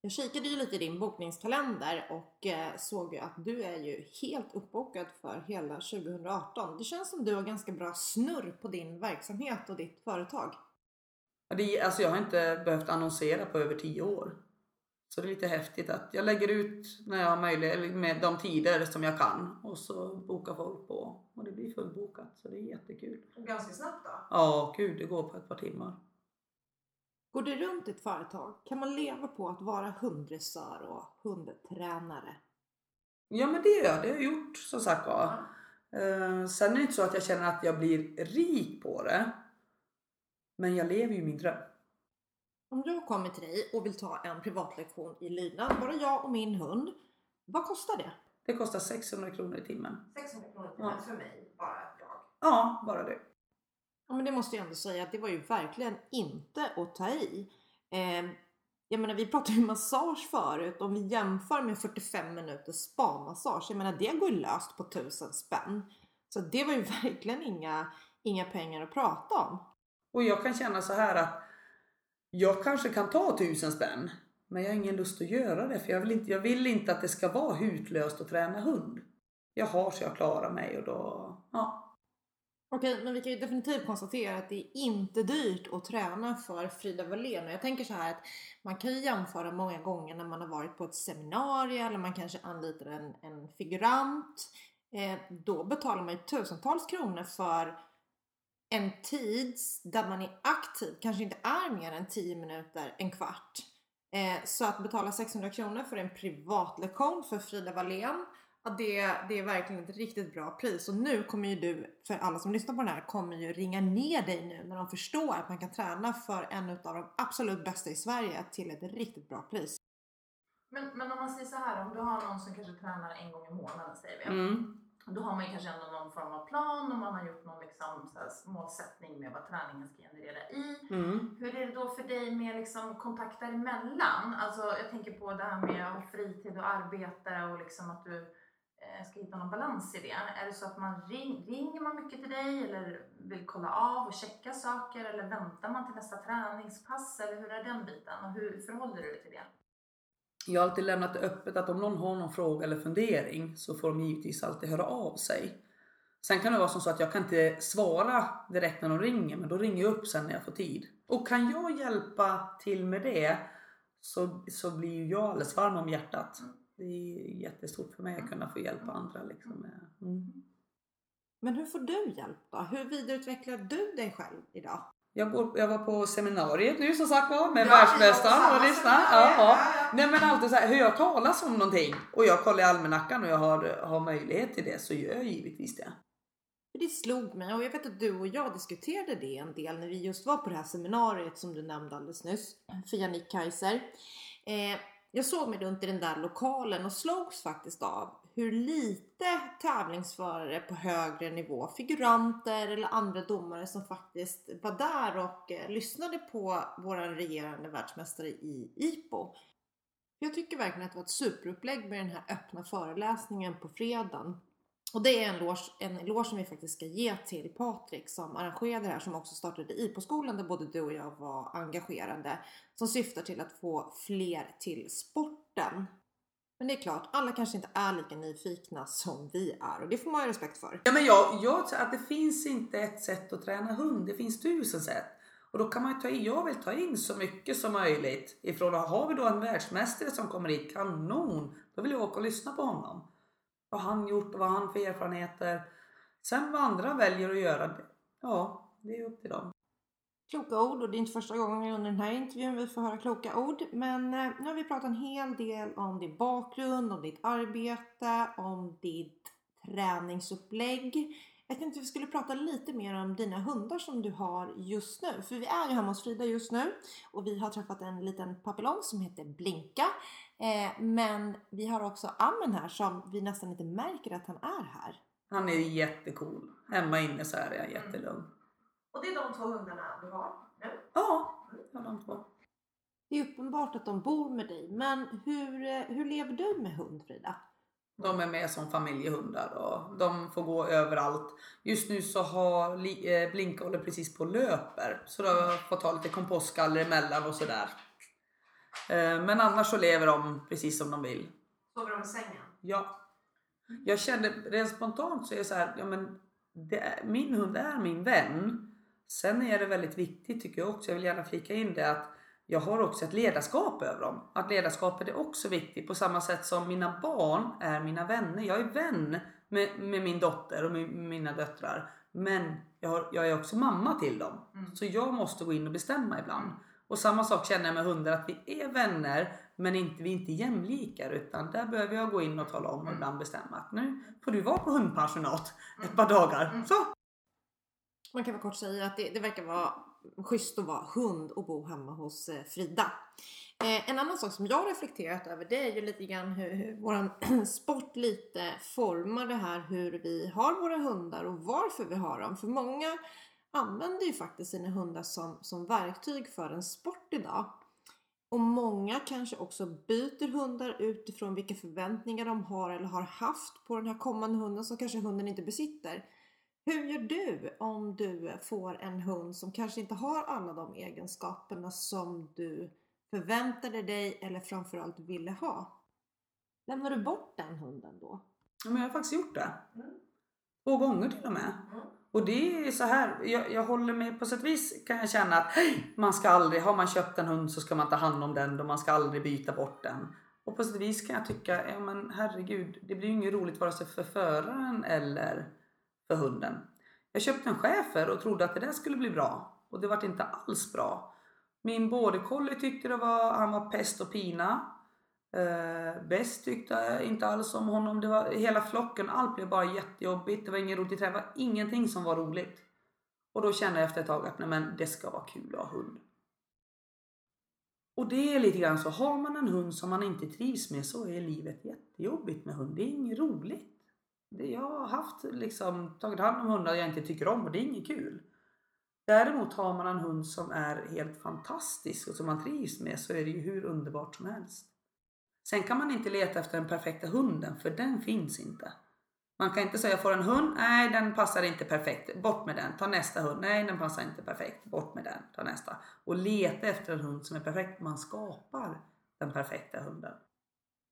Speaker 3: Jag kikade ju lite i din bokningskalender och eh, såg ju att du är ju helt uppbokad för hela 2018. Det känns som du har ganska bra snurr på din verksamhet och ditt företag.
Speaker 5: Det, alltså jag har inte behövt annonsera på över 10 år. Så det är lite häftigt att jag lägger ut när jag har möjlighet, med de tider som jag kan. Och så bokar folk på. Och det blir fullbokat. Så det är jättekul.
Speaker 4: Och ganska snabbt då?
Speaker 5: Ja, gud det går på ett par timmar.
Speaker 3: Går det runt ett företag? Kan man leva på att vara hunddressör och hundtränare?
Speaker 5: Ja men det gör jag. Det har jag gjort som sagt var. Eh, sen är det inte så att jag känner att jag blir rik på det. Men jag lever ju min dröm.
Speaker 3: Om jag kommer till dig och vill ta en privatlektion i lydnad, bara jag och min hund. Vad kostar det?
Speaker 5: Det kostar 600 kronor i timmen.
Speaker 4: 600 kronor i timmen
Speaker 5: Ja.
Speaker 4: för mig, bara jag.
Speaker 5: Ja, bara det.
Speaker 3: Ja, men det måste jag ändå säga att det var ju verkligen inte att ta i. Eh, jag menar, vi pratade ju massage förut. Om vi jämför med 45 minuters spa-massage. Jag menar, det går ju löst på 1000 spänn. Så det var ju [laughs] verkligen inga, inga pengar att prata om.
Speaker 5: Och jag kan känna så här att jag kanske kan ta tusen spänn. Men jag har ingen lust att göra det för jag vill inte, jag vill inte att det ska vara hutlöst att träna hund. Jag har så jag klarar mig och då, ja.
Speaker 3: Okej, men vi kan ju definitivt konstatera att det är inte dyrt att träna för Frida Wallén. Och jag tänker så här att man kan ju jämföra många gånger när man har varit på ett seminarium eller man kanske anlitar en, en figurant. Eh, då betalar man ju tusentals kronor för en tid där man är aktiv, kanske inte är mer än 10 minuter, en kvart. Eh, så att betala 600 kronor för en privatlektion för Frida Wallén Ja, det, det är verkligen ett riktigt bra pris och nu kommer ju du, för alla som lyssnar på den här, kommer ju ringa ner dig nu när de förstår att man kan träna för en av de absolut bästa i Sverige till ett riktigt bra pris.
Speaker 1: Men, men om man säger så här, om du har någon som kanske tränar en gång i månaden säger vi.
Speaker 5: Mm.
Speaker 1: Då har man kanske ändå någon form av plan och man har gjort någon liksom, här, målsättning med vad träningen ska generera i.
Speaker 5: Mm.
Speaker 1: Hur är det då för dig med liksom kontakter emellan? Alltså jag tänker på det här med fritid och arbete och liksom att du eh, ska hitta någon balans i det. Är det så att man ring, ringer man mycket till dig eller vill kolla av och checka saker eller väntar man till nästa träningspass eller hur är den biten och hur förhåller du dig till det?
Speaker 5: Jag har alltid lämnat det öppet att om någon har någon fråga eller fundering så får de givetvis alltid höra av sig. Sen kan det vara som så att jag kan inte svara direkt när de ringer men då ringer jag upp sen när jag får tid. Och kan jag hjälpa till med det så, så blir ju jag alldeles varm om hjärtat. Det är jättestort för mig att kunna få hjälpa andra. Liksom. Mm.
Speaker 3: Men hur får du hjälp då? Hur vidareutvecklar du dig själv idag?
Speaker 5: Jag, går, jag var på seminariet nu som sagt var med
Speaker 4: Ja,
Speaker 5: världsmästaren och lyssnade.
Speaker 4: Ja,
Speaker 5: Ja. Nej men alltid så här, hör jag talas om någonting och jag kollar i almanackan och jag har, har möjlighet till det så gör jag givetvis det.
Speaker 3: Det slog mig och jag vet att du och jag diskuterade det en del när vi just var på det här seminariet som du nämnde alldeles nyss för Jannik Kaiser. Eh, jag såg mig runt i den där lokalen och slogs faktiskt av hur lite tävlingsförare på högre nivå, figuranter eller andra domare som faktiskt var där och eh, lyssnade på våran regerande världsmästare i IPO. Jag tycker verkligen att det var ett superupplägg med den här öppna föreläsningen på fredagen. Och det är en eloge, en eloge som vi faktiskt ska ge till Patrik som arrangerade det här som också startade IPO-skolan där både du och jag var engagerade. Som syftar till att få fler till sporten. Men det är klart, alla kanske inte är lika nyfikna som vi är och det får man ju respekt för.
Speaker 5: Ja, men jag, jag tror att det finns inte ett sätt att träna hund. Det finns tusen sätt. Och då kan man ju ta in, jag vill ta in så mycket som möjligt ifrån, har vi då en världsmästare som kommer hit, kanon! Då vill jag åka och lyssna på honom. Vad han gjort och vad han för erfarenheter. Sen vad andra väljer att göra, ja, det är upp till dem.
Speaker 3: Kloka ord och det är inte första gången under den här intervjun vi får höra kloka ord. Men eh, nu har vi pratat en hel del om din bakgrund, om ditt arbete, om ditt träningsupplägg. Jag tänkte att vi skulle prata lite mer om dina hundar som du har just nu. För vi är ju hemma hos Frida just nu och vi har träffat en liten papillon som heter Blinka. Eh, men vi har också Ammen här som vi nästan inte märker att han är här.
Speaker 5: Han är jättecool. Hemma inne så är jag jättelugn.
Speaker 3: Och det är de två hundarna du har nu?
Speaker 5: Ja, ja de två.
Speaker 3: Det är uppenbart att de bor med dig, men hur, eh, hur lever du med hund Frida?
Speaker 5: De är med som familjehundar och de får gå överallt. Just nu så har eh, Blinka håller precis på och löper så har jag fått ta lite kompostgaller emellan och sådär. Eh, Men annars så lever de precis som de vill.
Speaker 3: Sover de i sängen?
Speaker 5: Ja. Jag kände rent spontant så är det så här, ja men det är, min hund är min vän. Sen är det väldigt viktigt tycker jag också, jag vill gärna flika in det att jag har också ett ledarskap över dem. Att ledarskapet är också viktigt på samma sätt som mina barn är mina vänner. Jag är vän med, med min dotter och med mina döttrar. Men jag, har, jag är också mamma till dem. Så jag måste gå in och bestämma ibland. Och samma sak känner jag med hundar, att vi är vänner men inte, vi är inte jämlikar utan där behöver jag gå in och tala om och ibland bestämma att nu får du vara på hundpensionat ett par dagar. Så!
Speaker 3: Man kan väl kort säga att det, det verkar vara schysst att vara hund och bo hemma hos eh, Frida. Eh, en annan sak som jag har reflekterat över det är ju lite grann hur, hur våran [clears throat] sport lite formar det här hur vi har våra hundar och varför vi har dem. För många använder ju faktiskt sina hundar som, som verktyg för en sport idag. Och många kanske också byter hundar utifrån vilka förväntningar de har eller har haft på den här kommande hunden som kanske hunden inte besitter. Hur gör du om du får en hund som kanske inte har alla de egenskaperna som du förväntade dig eller framförallt ville ha? Lämnar du bort den hunden då?
Speaker 5: Ja, men jag har faktiskt gjort det. Två gånger till och med. Och det är så här, jag, jag håller med på sätt och vis kan jag känna att man ska aldrig, har man köpt en hund så ska man ta hand om den och man ska aldrig byta bort den. Och på sätt och vis kan jag tycka, ja men herregud, det blir ju inget roligt vare sig för föraren eller för hunden. Jag köpte en schäfer och trodde att det där skulle bli bra och det vart inte alls bra. Min border collie tyckte det var, han var pest och pina. Eh, bäst tyckte jag inte alls om honom. Det var hela flocken, allt blev bara jättejobbigt. Det var ingen roligt det var ingenting som var roligt. Och då kände jag efter ett tag att nej men det ska vara kul att ha hund. Och det är lite grann så, har man en hund som man inte trivs med så är livet jättejobbigt med hund. Det är inget roligt. Jag har haft liksom, tagit hand om hundar jag inte tycker om och det är inget kul. Däremot har man en hund som är helt fantastisk och som man trivs med så är det ju hur underbart som helst. Sen kan man inte leta efter den perfekta hunden för den finns inte. Man kan inte säga jag får en hund, nej den passar inte perfekt, bort med den, ta nästa hund, nej den passar inte perfekt, bort med den, ta nästa. Och leta efter en hund som är perfekt, man skapar den perfekta hunden.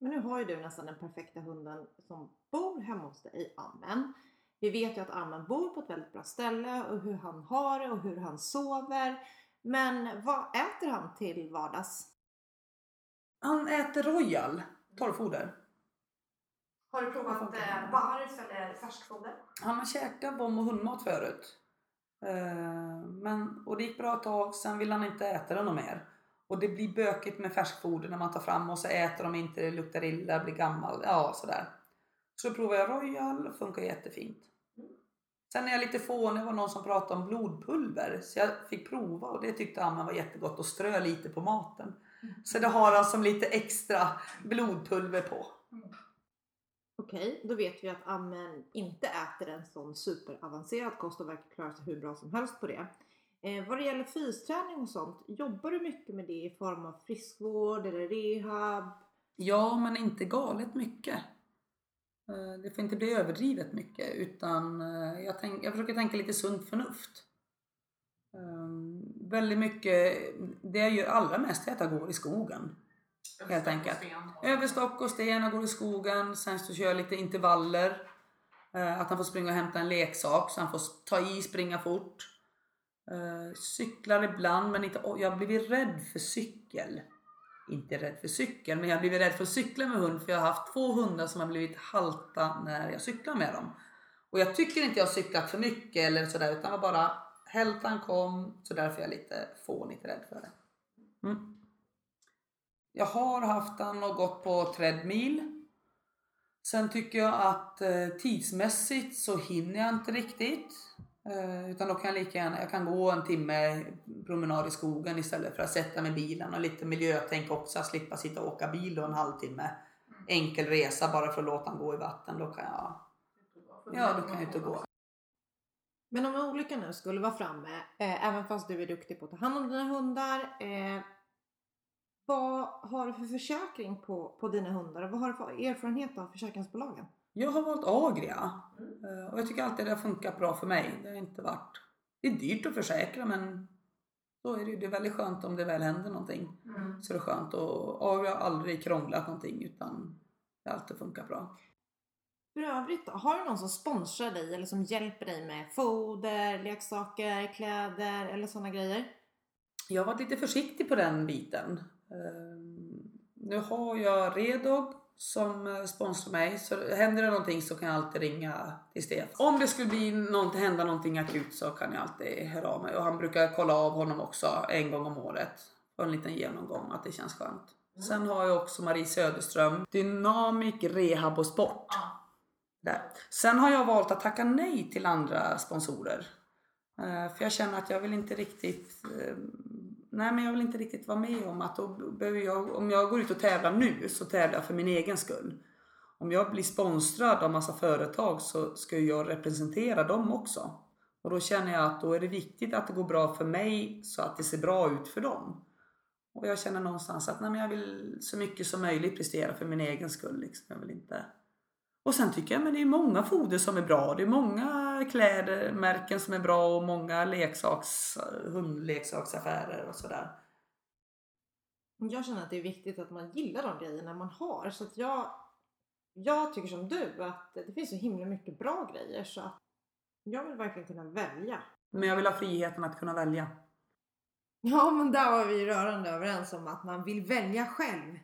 Speaker 3: Men nu har ju du nästan den perfekta hunden som bor hemma hos dig, Ammen. Vi vet ju att Ammen bor på ett väldigt bra ställe och hur han har det och hur han sover. Men vad äter han till vardags?
Speaker 5: Han äter Royal torrfoder.
Speaker 3: Har du provat eh, barf eller färskfoder?
Speaker 5: Han har käkat bom och hundmat förut. Eh, Men, och det gick bra ett tag, sen vill han inte äta det något mer. Och det blir bökigt med färskfoder när man tar fram och så äter de inte, det luktar illa, blir gammal, ja sådär. Så då provade jag Royal, funkar jättefint. Sen är jag lite fånig, det var någon som pratade om blodpulver. Så jag fick prova och det tyckte Anna var jättegott och strö lite på maten. Så det har han som lite extra blodpulver på.
Speaker 3: Okej. Okej, då vet vi att Amen inte äter en sån superavancerad kost och verkar klara sig hur bra som helst på det. Eh, vad det gäller fysträning och sånt, jobbar du mycket med det i form av friskvård eller rehab?
Speaker 5: Ja, men inte galet mycket. Eh, Det får inte bli överdrivet mycket utan eh, jag, tänk, jag försöker tänka lite sunt förnuft. Eh, Väldigt mycket, det jag gör allra mest är att jag går i skogen. Helt enkelt. Över stock och sten, jag går i skogen, sen så kör jag lite intervaller. Eh, Att han får springa och hämta en leksak så han får ta i, springa fort. Eh, cyklar ibland men inte, jag har blivit rädd för cykel. Inte rädd för cykel men jag har blivit rädd för att cykla med hund för jag har haft två hundar som har blivit halta när jag cyklar med dem. Och jag tycker inte jag har cyklat för mycket eller sådär utan var bara hältan kom så därför är jag lite fånigt rädd för det. Mm. Jag har haft den och gått på treadmill. Sen tycker jag att eh, tidsmässigt så hinner jag inte riktigt. Eh, utan då kan jag lika gärna, jag kan gå en timme promenad i skogen istället för att sätta mig i bilen och lite miljötänk också, att slippa sitta och åka bil då en halvtimme. Enkel resa bara för att låta han gå i vatten, då kan jag, ja då kan jag inte gå.
Speaker 3: Men om olyckan nu skulle vara framme, eh, även fast du är duktig på att ta hand om dina hundar, eh, vad har du för försäkring på, på dina hundar och vad har du för erfarenhet av försäkringsbolagen?
Speaker 5: Jag har valt Agria eh, och jag tycker alltid det har funkat bra för mig. Det har inte varit, det är dyrt att försäkra men så är det. Det är väldigt skönt om det väl händer någonting.
Speaker 1: Mm.
Speaker 5: Så är det skönt och Agria har aldrig krånglat någonting utan det har alltid funkat bra.
Speaker 3: För övrigt då, har du någon som sponsrar dig eller som hjälper dig med foder, leksaker, kläder eller sådana grejer?
Speaker 5: Jag har varit lite försiktig på den biten. Ehm, Nu har jag Redog som eh, sponsrar mig så händer det någonting så kan jag alltid ringa till Stefan. Om det skulle bli något, hända någonting akut så kan jag alltid höra av mig och han brukar kolla av honom också en gång om året. Och en liten genomgång att det känns skönt. Sen har jag också Marie Söderström, Dynamic Rehab och Sport. Där. Sen har jag valt att tacka nej till andra sponsorer. Eh, För jag känner att jag vill inte riktigt eh, Nej men jag vill inte riktigt vara med om att då behöver jag, om jag går ut och tävlar nu så tävlar jag för min egen skull. Om jag blir sponsrad av massa företag så ska ju jag representera dem också. Och då känner jag att då är det viktigt att det går bra för mig så att det ser bra ut för dem. Och jag känner någonstans att nej, men jag vill så mycket som möjligt prestera för min egen skull. Liksom. Jag vill inte... Och sen tycker jag men det är många foder som är bra. Det är många klädmärken som är bra och många leksaks, hundleksaksaffärer och sådär.
Speaker 3: Jag känner att det är viktigt att man gillar de grejerna man har. Så att jag, jag tycker som du att det finns så himla mycket bra grejer så att jag vill verkligen kunna välja.
Speaker 5: Men jag vill ha friheten att kunna välja.
Speaker 3: Ja men där var vi rörande överens om att man vill välja själv.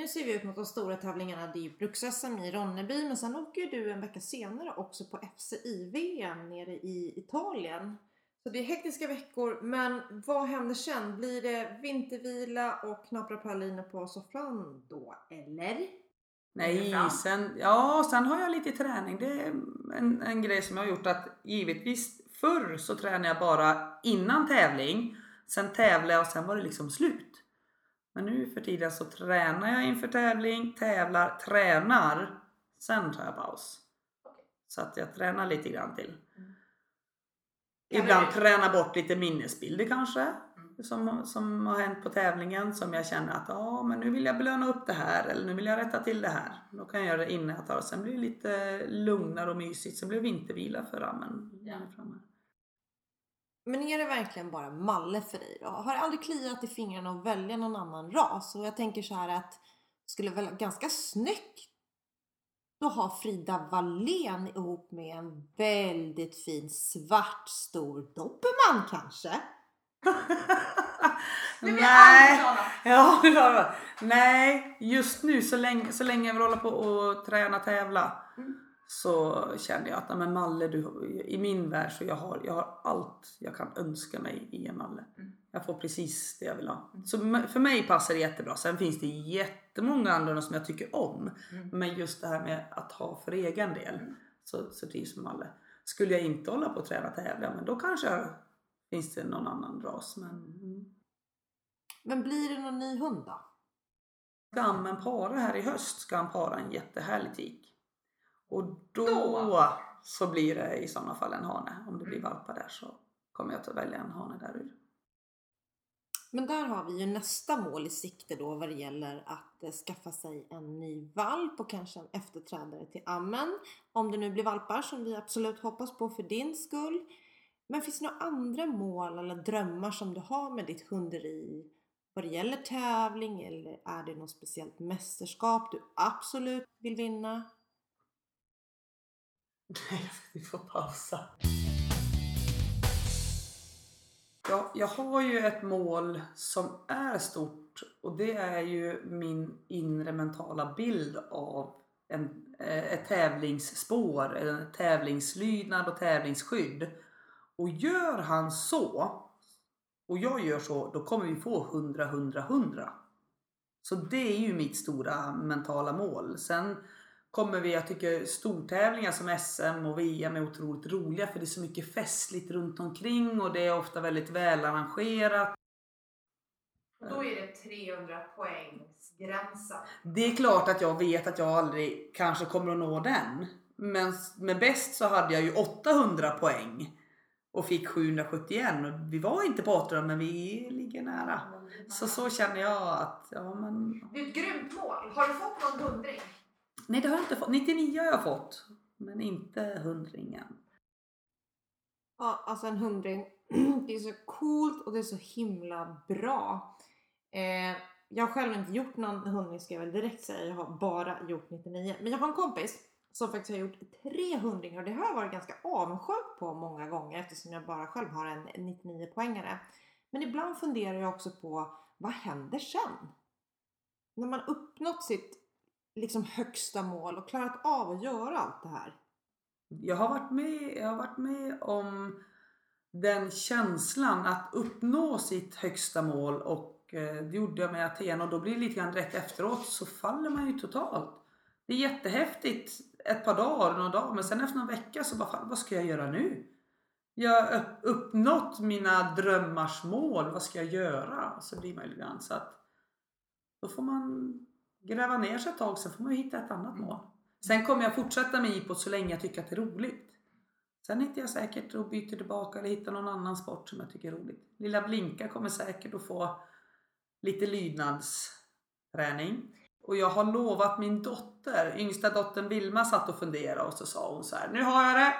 Speaker 3: Nu ser vi ut mot de stora tävlingarna. Det är ju Bruks-SM i Ronneby men sen åker ju du en vecka senare också på FCI-VM nere i Italien. Så det är hektiska veckor men vad händer sen? Blir det vintervila och knapra praliner på soffan då eller?
Speaker 5: Nej, sen, ja, sen har jag lite träning. Det är en, en grej som jag har gjort att givetvis förr så tränade jag bara innan tävling. Sen tävlade jag och sen var det liksom slut. Men nu för tiden så tränar jag inför tävling, tävlar, tränar. Sen tar jag paus. Så att jag tränar lite grann till. Ibland träna bort lite minnesbilder kanske. Som, som har hänt på tävlingen som jag känner att ja men nu vill jag belöna upp det här eller nu vill jag rätta till det här. Då kan jag göra det innan jag tar och sen blir det lite lugnare och mysigt. Sen blir det vintervila för rammen.
Speaker 1: Ja.
Speaker 5: framme.
Speaker 3: Men är det verkligen bara Malle för dig då? Har det aldrig kliat i fingrarna att välja någon annan ras? Och jag tänker så här att det skulle väl vara ganska snyggt att ha Frida Wallén ihop med en väldigt fin svart stor dobermann kanske? [laughs]
Speaker 5: Nej. Ja, det var det. Nej, just nu så länge, så länge jag vill hålla på och träna tävla så känner jag att men Malle, du, i min värld så jag har jag har allt jag kan önska mig i en Malle. Jag får precis det jag vill ha. Så m- för mig passar det jättebra. Sen finns det jättemånga andra som jag tycker om. Men just det här med att ha för egen del så, så trivs med Malle. Skulle jag inte hålla på att träna tävla men då kanske jag, finns det någon annan ras. Men, mm.
Speaker 3: Men blir det någon ny hund då?
Speaker 5: Ska Ammen para här i höst ska han para en jättehärlig tik. Och då,
Speaker 4: Då?
Speaker 5: så blir det i sådana fall en hane. Om det blir valpar där så kommer jag att välja en hane därur.
Speaker 3: Men där har vi ju nästa mål i sikte då vad det gäller att eh, skaffa sig en ny valp och kanske en efterträdare till ammen. Om det nu blir valpar som vi absolut hoppas på för din skull. Men finns det några andra mål eller drömmar som du har med ditt hunderi? Vad det gäller tävling eller är det något speciellt mästerskap du absolut vill vinna?
Speaker 5: Nej, [laughs] vi får pausa. Ja, jag har ju ett mål som är stort och det är ju min inre mentala bild av en, eh, ett tävlingsspår, en tävlingslydnad och tävlingsskydd. Och gör han så och jag gör så, då kommer vi få 100, 100, 100. Så det är ju mitt stora mentala mål. Sen kommer vi, jag tycker stortävlingar som SM och VM är otroligt roliga för det är så mycket festligt runt omkring och det är ofta väldigt välarrangerat.
Speaker 4: Då är det 300 poängs gränsen.
Speaker 5: Det är klart att jag vet att jag aldrig kanske kommer att nå den. Men med bäst så hade jag ju 800 poäng och fick 771. Vi var inte på 800 men vi ligger nära. Så så känner jag att, ja men...
Speaker 4: Det är ett grymt mål. Har du fått någon hundring?
Speaker 5: Nej det har jag inte fått. 99 har jag fått. Men inte hundringen.
Speaker 3: Ja, alltså en hundring. [clears throat] Det är så coolt och det är så himla bra. Eh, jag har själv inte gjort någon hundring ska jag väl direkt säga. Jag har bara gjort 99. Men jag har en kompis som faktiskt har gjort tre hundringar och det har jag varit ganska avundsjuk på många gånger eftersom jag bara själv har en 99 poängare. Men ibland funderar jag också på vad händer sen? När man uppnått sitt liksom högsta mål och klarat av att göra allt det här.
Speaker 5: Jag har varit med, jag har varit med om den känslan att uppnå sitt högsta mål och eh, det gjorde jag med Aten och då blir det lite grann direkt efteråt så faller man ju totalt. Det är jättehäftigt ett par dagar, några dagar men sen efter någon vecka så bara fan, vad ska jag göra nu? Jag har uppnått mina drömmars mål, vad ska jag göra? Så blir man ju lite grann så att då får man gräva ner sig ett tag, sen får man ju hitta ett annat mål. Sen kommer jag fortsätta med IPO så länge jag tycker att det är roligt. Sen hittar jag säkert och byter tillbaka eller hittar någon annan sport som jag tycker är roligt. Lilla Blinka kommer säkert att få lite lydnadsträning. Och jag har lovat min dotter, yngsta dottern Vilma satt och funderade och så sa hon så här, nu har jag det.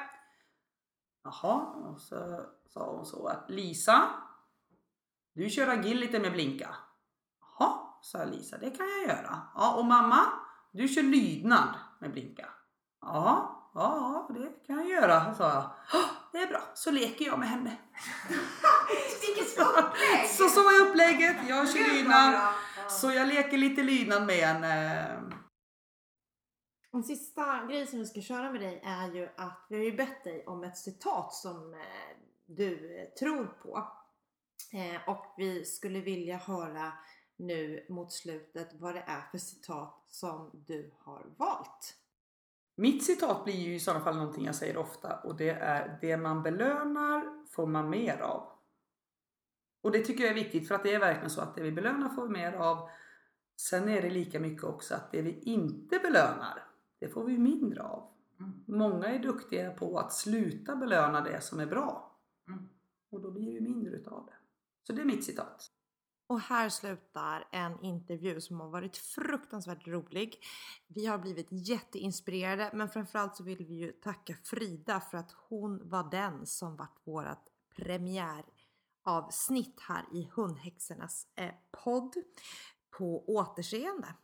Speaker 5: Jaha, och så sa hon så att Lisa, du kör agility med Blinka. Jaha, sa Lisa, det kan jag göra. Ja, och mamma, du kör lydnad med Blinka. Ja, ja, det kan jag göra, sa jag. "Ja, Det är bra, så leker jag med henne. [laughs]
Speaker 4: Vilket upplägg!
Speaker 5: Så så är upplägget, jag kör lydnad. Så jag leker lite lydnad med henne.
Speaker 3: En sista grej som vi ska köra med dig är ju att vi har ju bett dig om ett citat som eh, du eh, tror på. Eh, och vi skulle vilja höra nu mot slutet vad det är för citat som du har valt.
Speaker 5: Mitt citat blir ju i sådana fall någonting jag säger ofta och det är det man belönar får man mer av. Och det tycker jag är viktigt för att det är verkligen så att det vi belönar får vi mer av. Sen är det lika mycket också att det vi inte belönar, det får vi mindre av. Många är duktiga på att sluta belöna det som är bra. Och då blir det mindre utav det. Så det är mitt citat.
Speaker 3: Och här slutar en intervju som har varit fruktansvärt rolig. Vi har blivit jätteinspirerade men framförallt så vill vi ju tacka Frida för att hon var den som vart vårat premiäravsnitt här i Hundhäxornas eh, podd. På återseende!